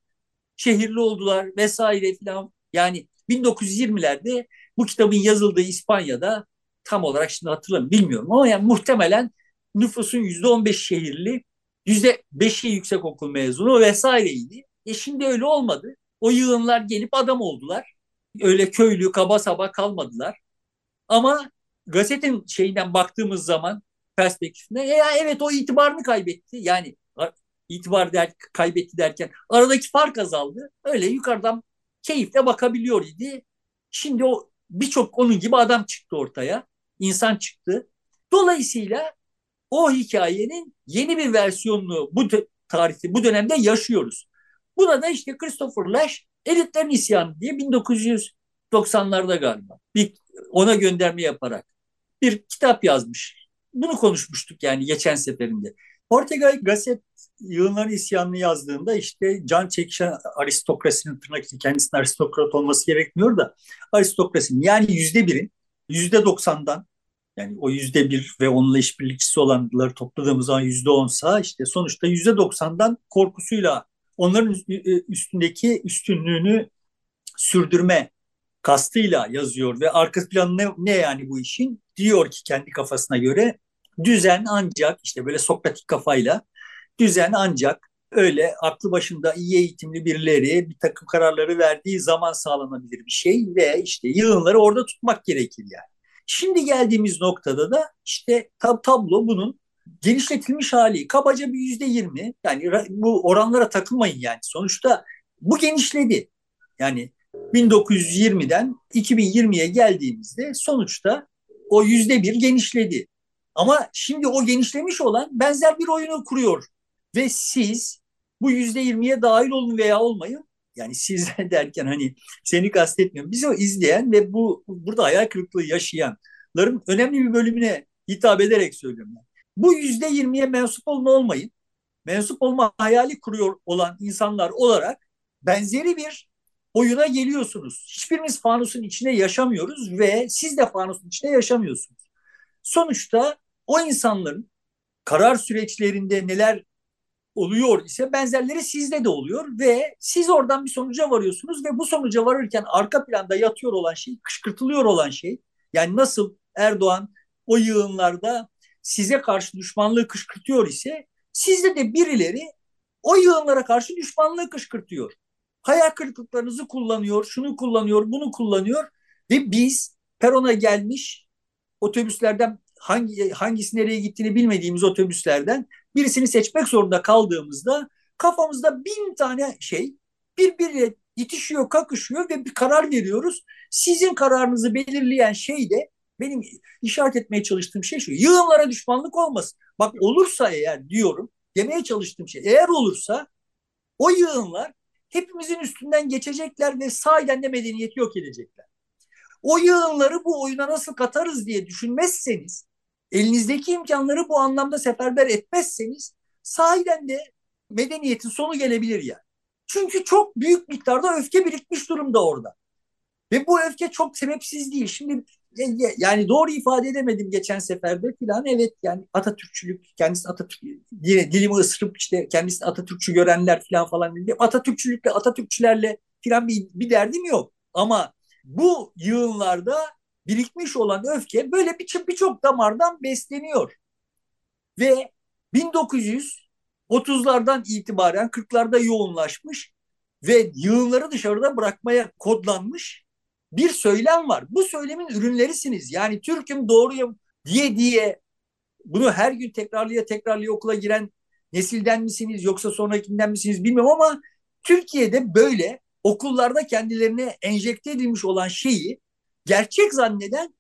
şehirli oldular vesaire filan. Yani 1920'lerde bu kitabın yazıldığı İspanya'da tam olarak şimdi hatırlamıyorum bilmiyorum ama yani muhtemelen nüfusun yüzde on beş şehirli, yüzde beşi yüksek okul mezunu vesaireydi. E şimdi öyle olmadı. O yığınlar gelip adam oldular. Öyle köylü, kaba saba kalmadılar. Ama gazetenin şeyinden baktığımız zaman perspektifine ya evet o itibarını kaybetti. Yani itibar der, kaybetti derken aradaki fark azaldı. Öyle yukarıdan keyifle bakabiliyor idi. Şimdi o birçok onun gibi adam çıktı ortaya. insan çıktı. Dolayısıyla o hikayenin yeni bir versiyonunu bu tarihte, bu dönemde yaşıyoruz. Buna da işte Christopher Lash Elitlerin İsyanı diye 1990'larda galiba bir ona gönderme yaparak bir kitap yazmış. Bunu konuşmuştuk yani geçen seferinde. Ortega Gasset yığınların isyanını yazdığında işte can çekişen aristokrasinin tırnak içinde kendisinin aristokrat olması gerekmiyor da aristokrasinin yani yüzde birin yüzde doksandan yani o yüzde bir ve onunla işbirlikçisi olanları topladığımız zaman yüzde onsa işte sonuçta yüzde doksandan korkusuyla onların üstündeki üstünlüğünü sürdürme kastıyla yazıyor ve arka planı ne, ne yani bu işin? Diyor ki kendi kafasına göre düzen ancak işte böyle Sokratik kafayla düzen ancak öyle aklı başında iyi eğitimli birileri bir takım kararları verdiği zaman sağlanabilir bir şey ve işte yığınları orada tutmak gerekir yani. Şimdi geldiğimiz noktada da işte tab tablo bunun genişletilmiş hali kabaca bir yüzde yirmi yani bu oranlara takılmayın yani sonuçta bu genişledi. Yani 1920'den 2020'ye geldiğimizde sonuçta o yüzde bir genişledi. Ama şimdi o genişlemiş olan benzer bir oyunu kuruyor. Ve siz bu yüzde yirmiye dahil olun veya olmayın. Yani siz derken hani seni kastetmiyorum. Bizi o izleyen ve bu burada hayal kırıklığı yaşayanların önemli bir bölümüne hitap ederek söylüyorum. Ben. Bu yüzde yirmiye mensup olun olmayın. Mensup olma hayali kuruyor olan insanlar olarak benzeri bir oyuna geliyorsunuz. Hiçbirimiz fanusun içine yaşamıyoruz ve siz de fanusun içine yaşamıyorsunuz. Sonuçta o insanların karar süreçlerinde neler oluyor ise benzerleri sizde de oluyor ve siz oradan bir sonuca varıyorsunuz ve bu sonuca varırken arka planda yatıyor olan şey, kışkırtılıyor olan şey yani nasıl Erdoğan o yığınlarda size karşı düşmanlığı kışkırtıyor ise sizde de birileri o yığınlara karşı düşmanlığı kışkırtıyor. Hayal kırıklıklarınızı kullanıyor, şunu kullanıyor, bunu kullanıyor ve biz perona gelmiş otobüslerden hangi hangisi nereye gittiğini bilmediğimiz otobüslerden birisini seçmek zorunda kaldığımızda kafamızda bin tane şey birbiriyle itişiyor, kakışıyor ve bir karar veriyoruz. Sizin kararınızı belirleyen şey de benim işaret etmeye çalıştığım şey şu. Yığınlara düşmanlık olmasın. Bak olursa eğer diyorum, demeye çalıştığım şey eğer olursa o yığınlar hepimizin üstünden geçecekler ve sahiden de medeniyeti yok edecekler. O yığınları bu oyuna nasıl katarız diye düşünmezseniz, elinizdeki imkanları bu anlamda seferber etmezseniz sahiden de medeniyetin sonu gelebilir yani. Çünkü çok büyük miktarda öfke birikmiş durumda orada. Ve bu öfke çok sebepsiz değil. Şimdi yani doğru ifade edemedim geçen seferde filan. Evet yani Atatürkçülük, kendisi Atatürk dilimi ısırıp işte kendisini Atatürkçü görenler filan falan. Atatürkçülükle, Atatürkçülerle filan bir, bir derdim yok. Ama bu yığınlarda birikmiş olan öfke böyle birçok birçok damardan besleniyor. Ve 1930'lardan itibaren 40'larda yoğunlaşmış ve yığınları dışarıda bırakmaya kodlanmış bir söylem var. Bu söylemin ürünlerisiniz. Yani Türk'üm doğruyum diye diye bunu her gün tekrarlıya tekrarlıya okula giren nesilden misiniz yoksa sonrakinden misiniz bilmiyorum ama Türkiye'de böyle okullarda kendilerine enjekte edilmiş olan şeyi gerçek zanneden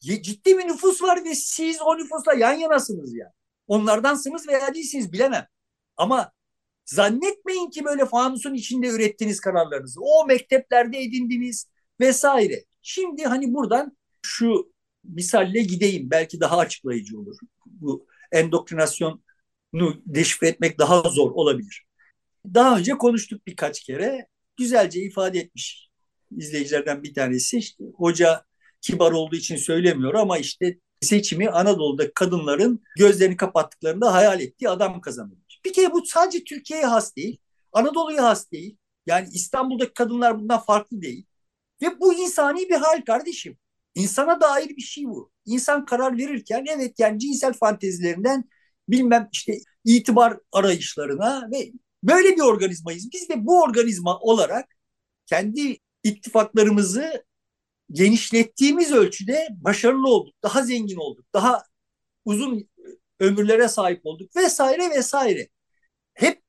ciddi bir nüfus var ve siz o nüfusla yan yanasınız ya. Yani. Onlardansınız veya değilsiniz bilemem. Ama zannetmeyin ki böyle fanusun içinde ürettiğiniz kararlarınızı. O mekteplerde edindiniz, vesaire. Şimdi hani buradan şu misalle gideyim belki daha açıklayıcı olur. Bu endoktrinasyonu deşifre etmek daha zor olabilir. Daha önce konuştuk birkaç kere. Güzelce ifade etmiş izleyicilerden bir tanesi. İşte, hoca kibar olduğu için söylemiyor ama işte seçimi Anadolu'da kadınların gözlerini kapattıklarında hayal ettiği adam kazanıyor. Bir kere bu sadece Türkiye'ye has değil. Anadolu'ya has değil. Yani İstanbul'daki kadınlar bundan farklı değil. Ve bu insani bir hal kardeşim. İnsana dair bir şey bu. İnsan karar verirken evet yani cinsel fantezilerinden bilmem işte itibar arayışlarına ve böyle bir organizmayız. Biz de bu organizma olarak kendi ittifaklarımızı genişlettiğimiz ölçüde başarılı olduk. Daha zengin olduk. Daha uzun ömürlere sahip olduk vesaire vesaire. Hep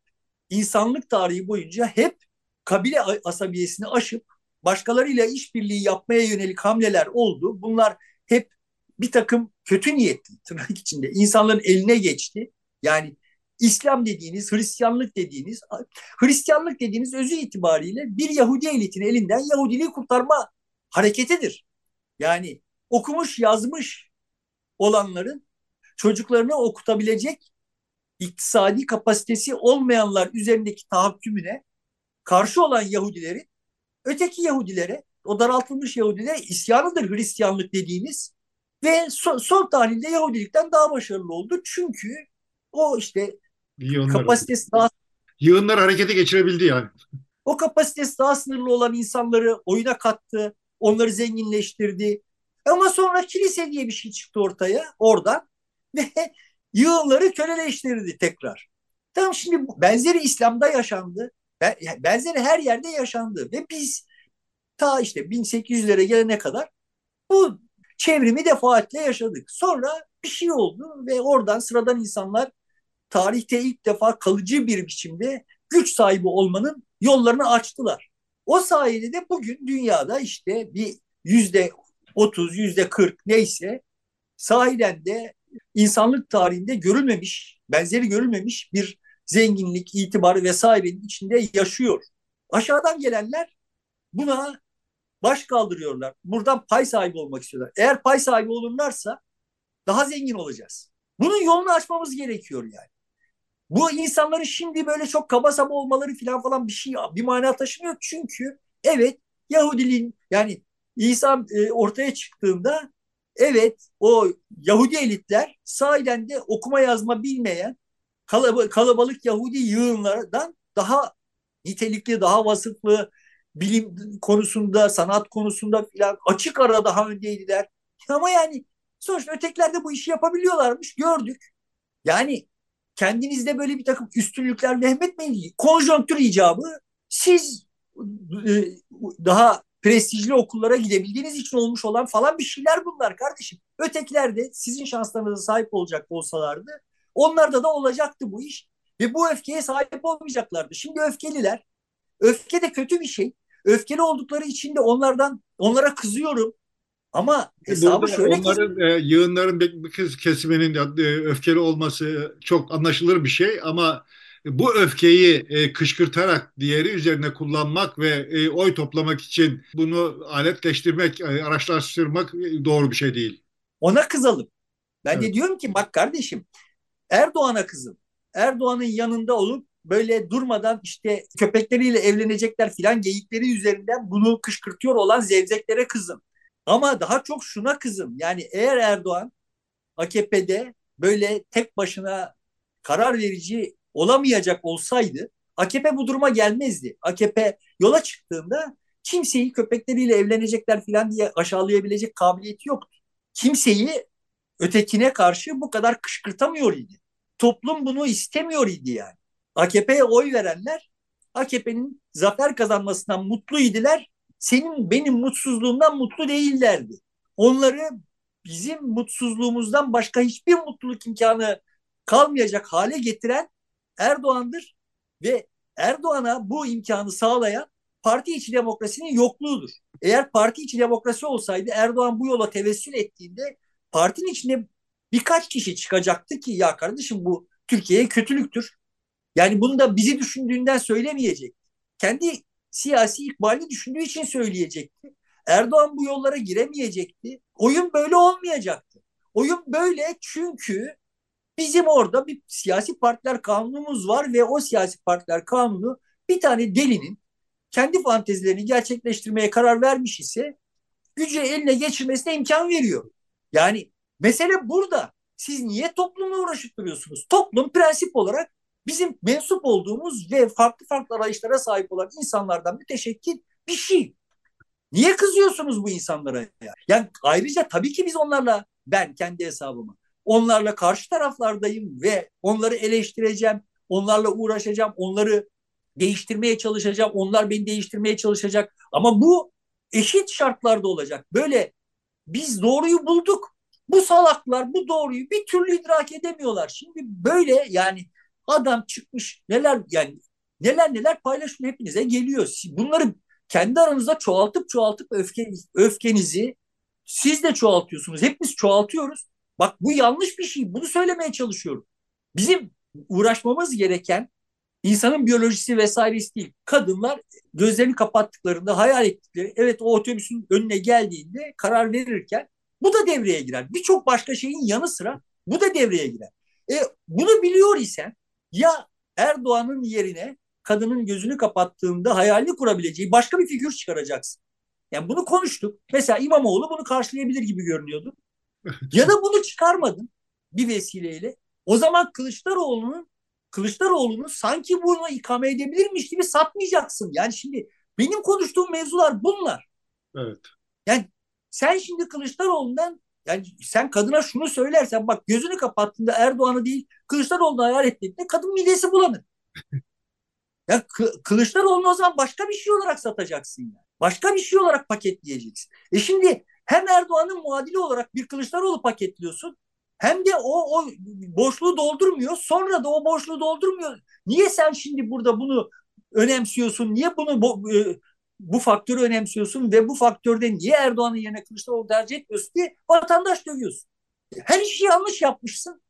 insanlık tarihi boyunca hep kabile asabiyesini aşıp başkalarıyla işbirliği yapmaya yönelik hamleler oldu. Bunlar hep bir takım kötü niyetli tırnak içinde insanların eline geçti. Yani İslam dediğiniz, Hristiyanlık dediğiniz, Hristiyanlık dediğiniz özü itibariyle bir Yahudi elitinin elinden Yahudiliği kurtarma hareketidir. Yani okumuş, yazmış olanların çocuklarını okutabilecek iktisadi kapasitesi olmayanlar üzerindeki tahakkümüne karşı olan Yahudilerin öteki Yahudilere, o daraltılmış Yahudilere isyanıdır Hristiyanlık dediğimiz ve son, son tahlilde Yahudilikten daha başarılı oldu. Çünkü o işte Yığınlar, kapasitesi daha yığınlar harekete geçirebildi yani. o kapasitesi daha sınırlı olan insanları oyuna kattı, onları zenginleştirdi. Ama sonra kilise diye bir şey çıktı ortaya oradan ve yığınları köleleştirdi tekrar. Tamam şimdi benzeri İslam'da yaşandı. Benzeri her yerde yaşandı ve biz ta işte 1800'lere gelene kadar bu çevrimi defaatle yaşadık. Sonra bir şey oldu ve oradan sıradan insanlar tarihte ilk defa kalıcı bir biçimde güç sahibi olmanın yollarını açtılar. O sayede de bugün dünyada işte bir yüzde otuz, yüzde kırk neyse sahiden de insanlık tarihinde görülmemiş, benzeri görülmemiş bir zenginlik, itibarı vesairenin içinde yaşıyor. Aşağıdan gelenler buna baş kaldırıyorlar. Buradan pay sahibi olmak istiyorlar. Eğer pay sahibi olurlarsa daha zengin olacağız. Bunun yolunu açmamız gerekiyor yani. Bu insanların şimdi böyle çok kaba saba olmaları falan falan bir şey bir mana taşımıyor. Çünkü evet Yahudiliğin yani İsa e, ortaya çıktığında evet o Yahudi elitler sahiden de okuma yazma bilmeyen kalabalık, kalabalık Yahudi yığınlardan daha nitelikli, daha vasıflı bilim konusunda, sanat konusunda filan açık ara daha öndeydiler. Ama yani sonuçta ötekiler de bu işi yapabiliyorlarmış gördük. Yani kendinizde böyle bir takım üstünlükler vehmetmeyin. Konjonktür icabı siz e, daha prestijli okullara gidebildiğiniz için olmuş olan falan bir şeyler bunlar kardeşim. Ötekiler de sizin şanslarınıza sahip olacak olsalardı onlarda da olacaktı bu iş. Ve bu öfkeye sahip olmayacaklardı. Şimdi öfkeliler. Öfke de kötü bir şey. Öfkeli oldukları için de onlardan onlara kızıyorum. Ama hesabı Burada şöyle onların e, yığınların bir kesiminin e, öfkeli olması çok anlaşılır bir şey ama bu öfkeyi e, kışkırtarak diğeri üzerine kullanmak ve e, oy toplamak için bunu aletleştirmek, e, araçlaştırmak e, doğru bir şey değil. Ona kızalım. Ben evet. de diyorum ki bak kardeşim Erdoğan'a kızın. Erdoğan'ın yanında olup böyle durmadan işte köpekleriyle evlenecekler filan geyikleri üzerinden bunu kışkırtıyor olan zevzeklere kızın. Ama daha çok şuna kızın. Yani eğer Erdoğan AKP'de böyle tek başına karar verici olamayacak olsaydı AKP bu duruma gelmezdi. AKP yola çıktığında kimseyi köpekleriyle evlenecekler filan diye aşağılayabilecek kabiliyeti yoktu. Kimseyi ötekine karşı bu kadar kışkırtamıyor idi. Toplum bunu istemiyor idi yani. AKP'ye oy verenler AKP'nin zafer kazanmasından mutluydiler. Senin benim mutsuzluğumdan mutlu değillerdi. Onları bizim mutsuzluğumuzdan başka hiçbir mutluluk imkanı kalmayacak hale getiren Erdoğan'dır ve Erdoğan'a bu imkanı sağlayan parti içi demokrasinin yokluğudur. Eğer parti içi demokrasi olsaydı Erdoğan bu yola tevessül ettiğinde partinin içinde birkaç kişi çıkacaktı ki ya kardeşim bu Türkiye'ye kötülüktür. Yani bunu da bizi düşündüğünden söylemeyecek. Kendi siyasi ikbalini düşündüğü için söyleyecekti. Erdoğan bu yollara giremeyecekti. Oyun böyle olmayacaktı. Oyun böyle çünkü bizim orada bir siyasi partiler kanunumuz var ve o siyasi partiler kanunu bir tane delinin kendi fantezilerini gerçekleştirmeye karar vermiş ise gücü eline geçirmesine imkan veriyor. Yani mesele burada. Siz niye toplumla uğraşıp duruyorsunuz? Toplum prensip olarak bizim mensup olduğumuz ve farklı farklı arayışlara sahip olan insanlardan müteşekkil bir şey. Niye kızıyorsunuz bu insanlara? Ya? Yani ayrıca tabii ki biz onlarla ben kendi hesabıma onlarla karşı taraflardayım ve onları eleştireceğim, onlarla uğraşacağım, onları değiştirmeye çalışacağım, onlar beni değiştirmeye çalışacak. Ama bu eşit şartlarda olacak. Böyle biz doğruyu bulduk. Bu salaklar bu doğruyu bir türlü idrak edemiyorlar. Şimdi böyle yani adam çıkmış neler yani neler neler paylaşım hepinize geliyor. Bunları kendi aranızda çoğaltıp çoğaltıp öfke, öfkenizi siz de çoğaltıyorsunuz. Hepimiz çoğaltıyoruz. Bak bu yanlış bir şey. Bunu söylemeye çalışıyorum. Bizim uğraşmamız gereken insanın biyolojisi vesairesi değil. Kadınlar gözlerini kapattıklarında hayal ettikleri evet o otobüsün önüne geldiğinde karar verirken bu da devreye girer. Birçok başka şeyin yanı sıra bu da devreye girer. E, bunu biliyor isen ya Erdoğan'ın yerine kadının gözünü kapattığında hayalini kurabileceği başka bir figür çıkaracaksın. Yani bunu konuştuk. Mesela İmamoğlu bunu karşılayabilir gibi görünüyordu. ya da bunu çıkarmadın bir vesileyle. O zaman Kılıçdaroğlu'nun Kılıçdaroğlu'nu sanki bunu ikame edebilirmiş gibi satmayacaksın. Yani şimdi benim konuştuğum mevzular bunlar. Evet. Yani sen şimdi Kılıçdaroğlu'ndan yani sen kadına şunu söylersen bak gözünü kapattığında Erdoğan'ı değil Kılıçdaroğlu'nu hayal ettiğinde kadın midesi bulanır. ya Kılıçdaroğlu'nu o zaman başka bir şey olarak satacaksın yani. Başka bir şey olarak paketleyeceksin. E şimdi hem Erdoğan'ın muadili olarak bir Kılıçdaroğlu paketliyorsun hem de o, o boşluğu doldurmuyor. Sonra da o boşluğu doldurmuyor. Niye sen şimdi burada bunu önemsiyorsun? Niye bunu bu, e, bu faktörü önemsiyorsun ve bu faktörde niye Erdoğan'ın yerine Kılıçdaroğlu tercih etmiyorsun diye vatandaş dövüyorsun. Her işi yanlış yapmışsın.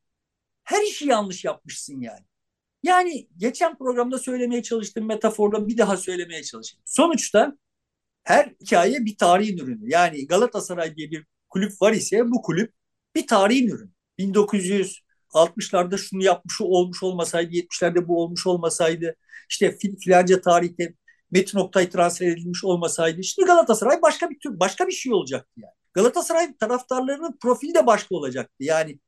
Her işi yanlış yapmışsın yani. Yani geçen programda söylemeye çalıştığım metaforla bir daha söylemeye çalışayım. Sonuçta her hikaye bir tarihin ürünü. Yani Galatasaray diye bir kulüp var ise bu kulüp bir tarihin ürünü. 1960'larda şunu yapmış olmuş olmasaydı, 70'lerde bu olmuş olmasaydı, işte filanca tarihte Metin Oktay transfer edilmiş olmasaydı, şimdi Galatasaray başka bir tür, başka bir şey olacaktı yani. Galatasaray taraftarlarının profili de başka olacaktı. Yani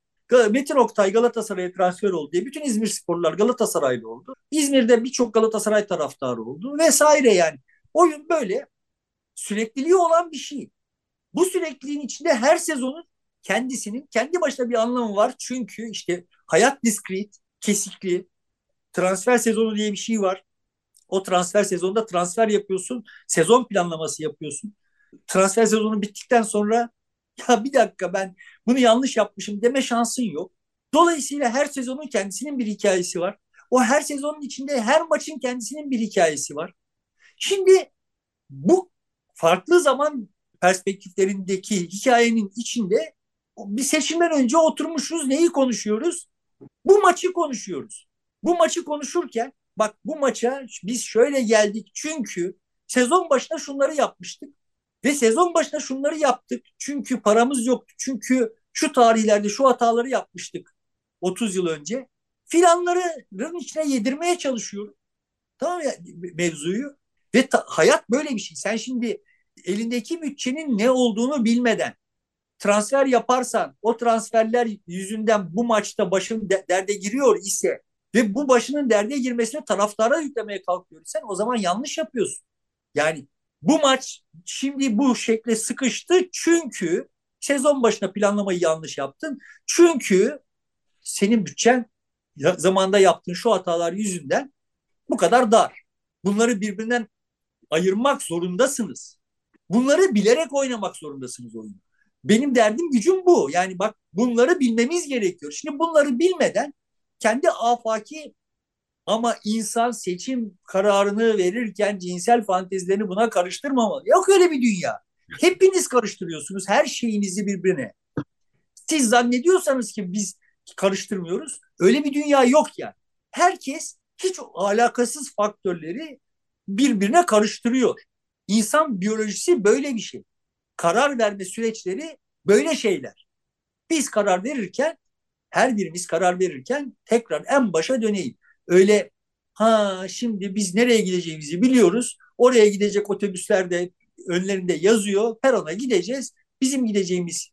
Metin Oktay Galatasaray'a transfer oldu diye bütün İzmir sporlar Galatasaraylı oldu. İzmir'de birçok Galatasaray taraftarı oldu vesaire yani. Oyun böyle sürekliliği olan bir şey. Bu sürekliliğin içinde her sezonun kendisinin kendi başına bir anlamı var. Çünkü işte hayat diskret, kesikli, transfer sezonu diye bir şey var. O transfer sezonunda transfer yapıyorsun, sezon planlaması yapıyorsun. Transfer sezonu bittikten sonra ya bir dakika ben bunu yanlış yapmışım deme şansın yok. Dolayısıyla her sezonun kendisinin bir hikayesi var. O her sezonun içinde her maçın kendisinin bir hikayesi var. Şimdi bu farklı zaman perspektiflerindeki hikayenin içinde bir seçimden önce oturmuşuz neyi konuşuyoruz? Bu maçı konuşuyoruz. Bu maçı konuşurken bak bu maça biz şöyle geldik çünkü sezon başında şunları yapmıştık ve sezon başında şunları yaptık çünkü paramız yoktu. Çünkü şu tarihlerde şu hataları yapmıştık 30 yıl önce. Filanların içine yedirmeye çalışıyorum. Tamam ya mevzuyu. Ve ta, hayat böyle bir şey. Sen şimdi elindeki bütçenin ne olduğunu bilmeden transfer yaparsan o transferler yüzünden bu maçta başın de, derde giriyor ise ve bu başının derde girmesine taraftara yüklemeye kalkıyorsan o zaman yanlış yapıyorsun. Yani bu maç şimdi bu şekle sıkıştı çünkü sezon başına planlamayı yanlış yaptın. Çünkü senin bütçen zamanda yaptığın şu hatalar yüzünden bu kadar dar. Bunları birbirinden ayırmak zorundasınız. Bunları bilerek oynamak zorundasınız oyunu. Benim derdim gücüm bu. Yani bak bunları bilmemiz gerekiyor. Şimdi bunları bilmeden kendi afaki ama insan seçim kararını verirken cinsel fantezilerini buna karıştırmamalı. Yok öyle bir dünya. Hepiniz karıştırıyorsunuz her şeyinizi birbirine. Siz zannediyorsanız ki biz karıştırmıyoruz. Öyle bir dünya yok yani. Herkes hiç alakasız faktörleri birbirine karıştırıyor. İnsan biyolojisi böyle bir şey karar verme süreçleri böyle şeyler. Biz karar verirken her birimiz karar verirken tekrar en başa döneyim. Öyle ha şimdi biz nereye gideceğimizi biliyoruz. Oraya gidecek otobüsler de önlerinde yazıyor. Perona gideceğiz. Bizim gideceğimiz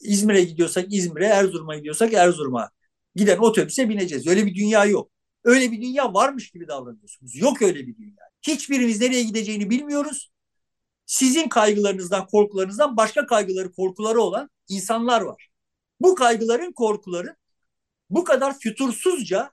İzmir'e gidiyorsak İzmir'e, Erzurum'a gidiyorsak Erzurum'a giden otobüse bineceğiz. Öyle bir dünya yok. Öyle bir dünya varmış gibi davranıyorsunuz. Yok öyle bir dünya. Hiçbirimiz nereye gideceğini bilmiyoruz sizin kaygılarınızdan, korkularınızdan başka kaygıları, korkuları olan insanlar var. Bu kaygıların, korkuların bu kadar fütursuzca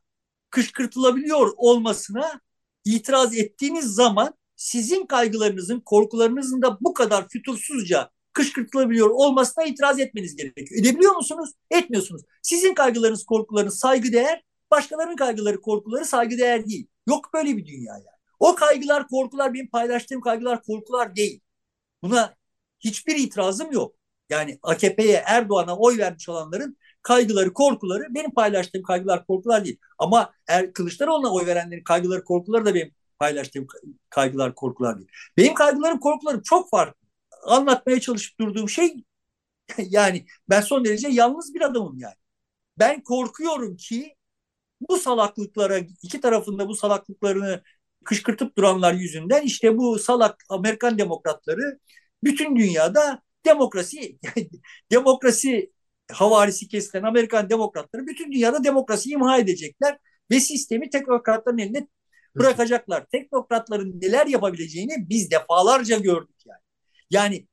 kışkırtılabiliyor olmasına itiraz ettiğiniz zaman sizin kaygılarınızın, korkularınızın da bu kadar fütursuzca kışkırtılabiliyor olmasına itiraz etmeniz gerekiyor. Edebiliyor musunuz? Etmiyorsunuz. Sizin kaygılarınız, korkularınız saygı değer, başkalarının kaygıları, korkuları saygı değer değil. Yok böyle bir dünya yani. O kaygılar, korkular benim paylaştığım kaygılar, korkular değil. Buna hiçbir itirazım yok. Yani AKP'ye, Erdoğan'a oy vermiş olanların kaygıları, korkuları benim paylaştığım kaygılar, korkular değil. Ama er, Kılıçdaroğlu'na oy verenlerin kaygıları, korkuları da benim paylaştığım kaygılar, korkular değil. Benim kaygılarım, korkularım çok farklı. Anlatmaya çalışıp durduğum şey yani ben son derece yalnız bir adamım yani. ben korkuyorum ki bu salaklıklara iki tarafında bu salaklıklarını kışkırtıp duranlar yüzünden işte bu salak Amerikan demokratları bütün dünyada demokrasi demokrasi havarisi kesilen Amerikan demokratları bütün dünyada demokrasi imha edecekler ve sistemi teknokratların elinde bırakacaklar. Teknokratların neler yapabileceğini biz defalarca gördük yani. Yani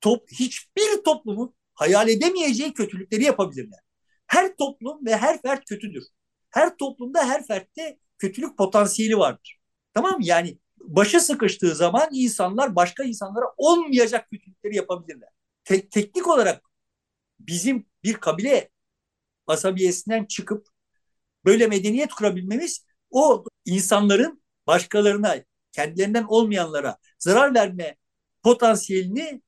top, hiçbir toplumun hayal edemeyeceği kötülükleri yapabilirler. Her toplum ve her fert kötüdür. Her toplumda her fertte kötülük potansiyeli vardır. Tamam mı? Yani başa sıkıştığı zaman insanlar başka insanlara olmayacak kötülükleri yapabilirler. Te- teknik olarak bizim bir kabile asabiyesinden çıkıp böyle medeniyet kurabilmemiz o insanların başkalarına, kendilerinden olmayanlara zarar verme potansiyelini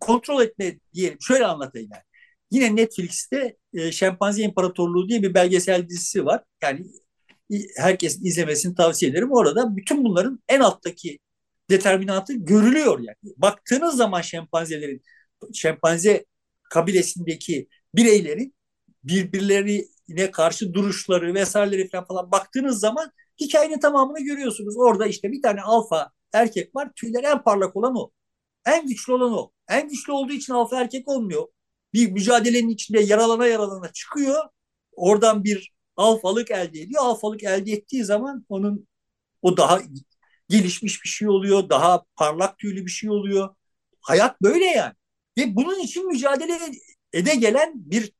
kontrol etme diyelim. Şöyle anlatayım yani. Yine Netflix'te e, Şempanze İmparatorluğu diye bir belgesel dizisi var. Yani herkes izlemesini tavsiye ederim. Orada bütün bunların en alttaki determinatı görülüyor yani. Baktığınız zaman şempanzelerin, şempanze kabilesindeki bireylerin birbirlerine karşı duruşları vesaireleri falan, falan baktığınız zaman hikayenin tamamını görüyorsunuz. Orada işte bir tane alfa erkek var. Tüyleri en parlak olan o. En güçlü olan o. En güçlü olduğu için alfa erkek olmuyor. Bir mücadelenin içinde yaralana yaralana çıkıyor. Oradan bir alfalık elde ediyor. Alfalık elde ettiği zaman onun o daha gelişmiş bir şey oluyor. Daha parlak tüylü bir şey oluyor. Hayat böyle yani. Ve bunun için mücadele ede gelen bir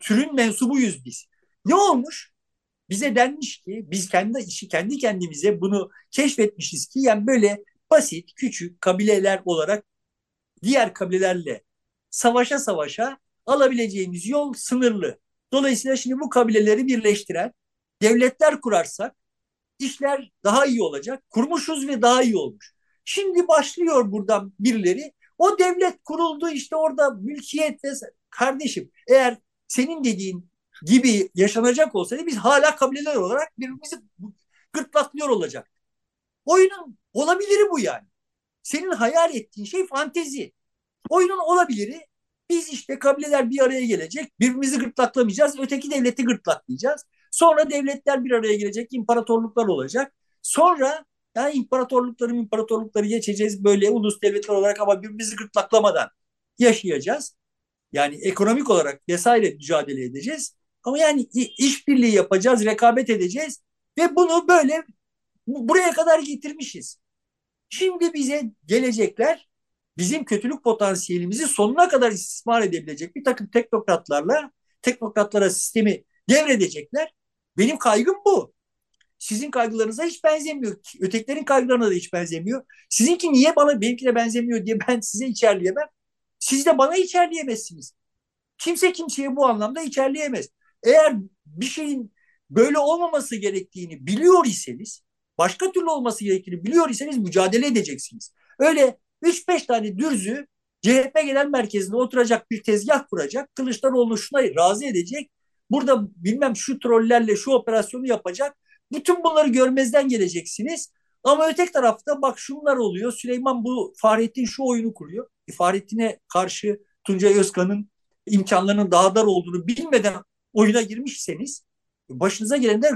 türün mensubuyuz biz. Ne olmuş? Bize denmiş ki biz kendi işi kendi kendimize bunu keşfetmişiz ki yani böyle basit küçük kabileler olarak diğer kabilelerle savaşa savaşa alabileceğimiz yol sınırlı. Dolayısıyla şimdi bu kabileleri birleştiren devletler kurarsak işler daha iyi olacak. Kurmuşuz ve daha iyi olmuş. Şimdi başlıyor buradan birileri. O devlet kuruldu işte orada mülkiyet ve kardeşim eğer senin dediğin gibi yaşanacak olsaydı biz hala kabileler olarak birbirimizi gırtlaklıyor olacak. Oyunun olabiliri bu yani. Senin hayal ettiğin şey fantezi. Oyunun olabiliri biz işte kabileler bir araya gelecek. Birbirimizi gırtlaklamayacağız. Öteki devleti gırtlaklayacağız. Sonra devletler bir araya gelecek. imparatorluklar olacak. Sonra yani imparatorlukları imparatorlukları geçeceğiz böyle ulus devletler olarak ama birbirimizi gırtlaklamadan yaşayacağız. Yani ekonomik olarak vesaire mücadele edeceğiz. Ama yani işbirliği yapacağız, rekabet edeceğiz ve bunu böyle buraya kadar getirmişiz. Şimdi bize gelecekler bizim kötülük potansiyelimizi sonuna kadar istismar edebilecek bir takım teknokratlarla teknokratlara sistemi devredecekler. Benim kaygım bu. Sizin kaygılarınıza hiç benzemiyor. Ötekilerin kaygılarına da hiç benzemiyor. Sizinki niye bana benimkine benzemiyor diye ben size içerleyemem. Siz de bana içerleyemezsiniz. Kimse kimseye bu anlamda içerleyemez. Eğer bir şeyin böyle olmaması gerektiğini biliyor iseniz, başka türlü olması gerektiğini biliyor iseniz mücadele edeceksiniz. Öyle 3-5 tane dürzü CHP genel merkezinde oturacak bir tezgah kuracak. Kılıçdaroğlu şuna razı edecek. Burada bilmem şu trollerle şu operasyonu yapacak. Bütün bunları görmezden geleceksiniz. Ama ötek tarafta bak şunlar oluyor. Süleyman bu Fahrettin şu oyunu kuruyor. E, Fahrettin'e karşı Tuncay Özkan'ın imkanlarının daha dar olduğunu bilmeden oyuna girmişseniz başınıza gelenler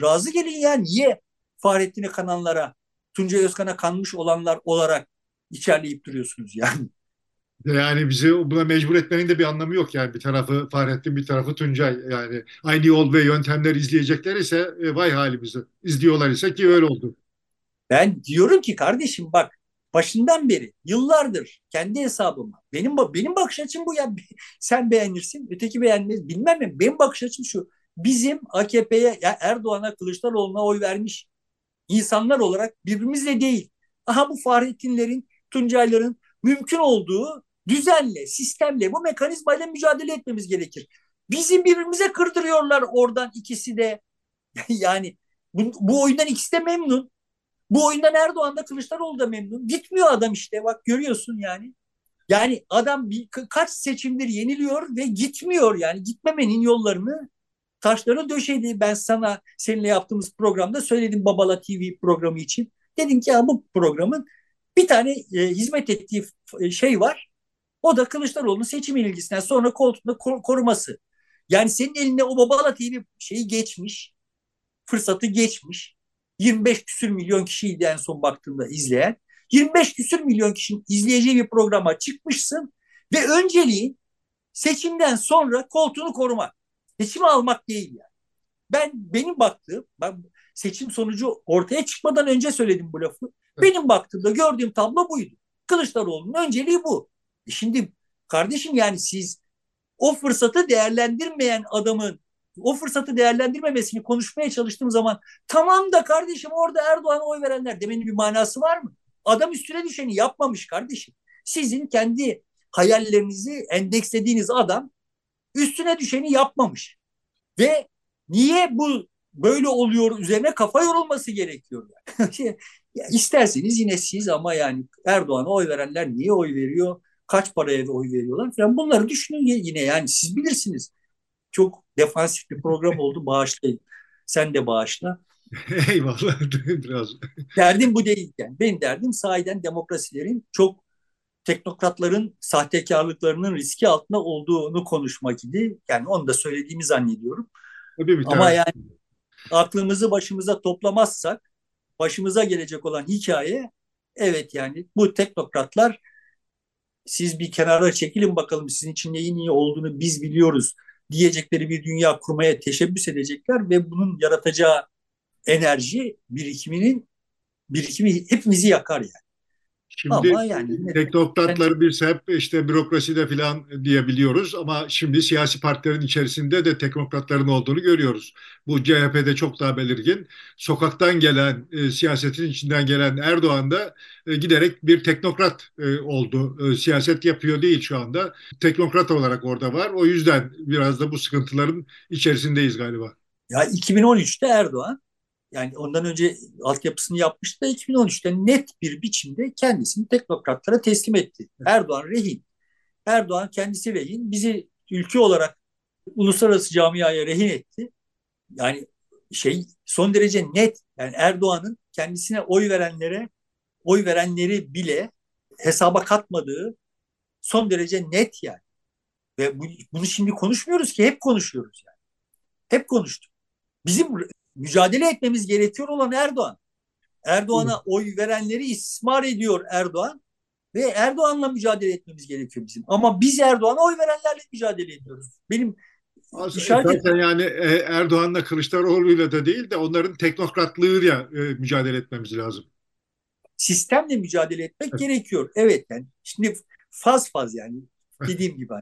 razı gelin yani. Niye Fahrettin'e kananlara, Tuncay Özkan'a kanmış olanlar olarak içerleyip duruyorsunuz yani. Yani bizi buna mecbur etmenin de bir anlamı yok yani bir tarafı Fahrettin bir tarafı Tuncay yani aynı yol ve yöntemler izleyecekler ise e, vay halimizi izliyorlar ise ki öyle oldu. Ben diyorum ki kardeşim bak başından beri yıllardır kendi hesabıma benim benim bakış açım bu ya sen beğenirsin öteki beğenmez bilmem mi benim bakış açım şu bizim AKP'ye ya Erdoğan'a Kılıçdaroğlu'na oy vermiş insanlar olarak birbirimizle değil aha bu Fahrettinlerin Tuncayların mümkün olduğu düzenle, sistemle, bu mekanizmayla mücadele etmemiz gerekir. Bizim birbirimize kırdırıyorlar oradan ikisi de. yani bu, bu oyundan ikisi de memnun. Bu oyundan Erdoğan da Kılıçdaroğlu da memnun. Gitmiyor adam işte bak görüyorsun yani. Yani adam bir, kaç seçimdir yeniliyor ve gitmiyor yani gitmemenin yollarını taşları döşedi. Ben sana seninle yaptığımız programda söyledim Babala TV programı için. Dedim ki ya bu programın bir tane e, hizmet ettiği e, şey var. O da Kılıçdaroğlu'nun seçim ilgisinden sonra koltuğunda koruması. Yani senin eline o Babala TV şeyi geçmiş, fırsatı geçmiş. 25 küsür milyon kişiydi en son baktığımda izleyen. 25 küsür milyon kişinin izleyeceği bir programa çıkmışsın ve önceliğin seçimden sonra koltuğunu korumak. Seçimi almak değil yani. Ben benim baktığım, ben seçim sonucu ortaya çıkmadan önce söyledim bu lafı. Benim baktığımda gördüğüm tablo buydu. Kılıçdaroğlu'nun önceliği bu. Şimdi kardeşim yani siz o fırsatı değerlendirmeyen adamın o fırsatı değerlendirmemesini konuşmaya çalıştığım zaman tamam da kardeşim orada Erdoğan'a oy verenler demenin bir manası var mı? Adam üstüne düşeni yapmamış kardeşim. Sizin kendi hayallerinizi endekslediğiniz adam üstüne düşeni yapmamış. Ve niye bu böyle oluyor üzerine kafa yorulması gerekiyor. Yani. ya isterseniz yine siz ama yani Erdoğan'a oy verenler niye oy veriyor? Kaç paraya oy veriyorlar falan bunları düşünün yine yani siz bilirsiniz. Çok defansif bir program oldu bağışlayın. Sen de bağışla. Eyvallah biraz. Derdim bu değilken. Benim derdim sahiden demokrasilerin çok teknokratların sahtekarlıklarının riski altında olduğunu konuşmak idi. Yani onu da söylediğimi zannediyorum. Tabii bir Ama yani aklımızı başımıza toplamazsak başımıza gelecek olan hikaye evet yani bu teknokratlar siz bir kenara çekilin bakalım sizin için neyin iyi olduğunu biz biliyoruz diyecekleri bir dünya kurmaya teşebbüs edecekler ve bunun yaratacağı enerji birikiminin birikimi hepimizi yakar yani. Şimdi ama yani teknokratları biz hep işte bürokraside falan diyebiliyoruz ama şimdi siyasi partilerin içerisinde de teknokratların olduğunu görüyoruz. Bu CHP'de çok daha belirgin. Sokaktan gelen, e, siyasetin içinden gelen Erdoğan da e, giderek bir teknokrat e, oldu. E, siyaset yapıyor değil şu anda. Teknokrat olarak orada var. O yüzden biraz da bu sıkıntıların içerisindeyiz galiba. Ya 2013'te Erdoğan yani ondan önce altyapısını yapmıştı da 2013'te net bir biçimde kendisini teknokratlara teslim etti. Erdoğan rehin. Erdoğan kendisi rehin. Bizi ülke olarak uluslararası camiaya rehin etti. Yani şey son derece net. Yani Erdoğan'ın kendisine oy verenlere oy verenleri bile hesaba katmadığı son derece net yani. Ve bu, bunu şimdi konuşmuyoruz ki hep konuşuyoruz yani. Hep konuştuk. Bizim mücadele etmemiz gerekiyor olan Erdoğan. Erdoğan'a oy verenleri istismar ediyor Erdoğan ve Erdoğan'la mücadele etmemiz gerekiyor bizim. Ama biz Erdoğan'a oy verenlerle mücadele ediyoruz. Benim Zaten yani e, Erdoğan'la Kılıçdaroğlu'yla da değil de onların teknokratlığıyla e, mücadele etmemiz lazım. Sistemle mücadele etmek gerekiyor. Evet yani şimdi faz faz yani dediğim gibi.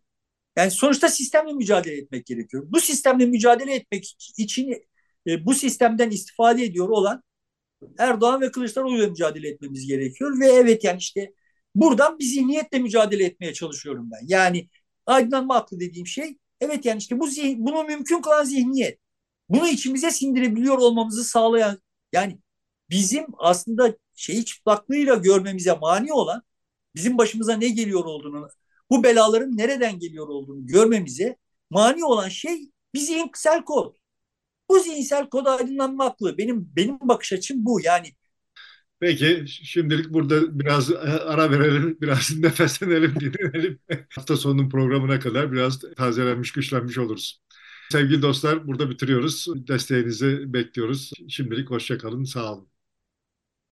Yani sonuçta sistemle mücadele etmek gerekiyor. Bu sistemle mücadele etmek için e, bu sistemden istifade ediyor olan Erdoğan ve Kılıçdaroğlu'yla mücadele etmemiz gerekiyor. Ve evet yani işte buradan bir zihniyetle mücadele etmeye çalışıyorum ben. Yani aydınlanma aklı dediğim şey evet yani işte bu zihin, bunu mümkün kılan zihniyet. Bunu içimize sindirebiliyor olmamızı sağlayan yani bizim aslında şeyi çıplaklığıyla görmemize mani olan bizim başımıza ne geliyor olduğunu bu belaların nereden geliyor olduğunu görmemize mani olan şey bir zihinsel kod. Bu zihinsel kod aydınlanmaklı. Benim benim bakış açım bu. Yani Peki şimdilik burada biraz e, ara verelim, biraz nefeslenelim, dinlenelim. Hafta sonunun programına kadar biraz tazelenmiş, güçlenmiş oluruz. Sevgili dostlar burada bitiriyoruz. Desteğinizi bekliyoruz. Şimdilik hoşçakalın, sağ olun.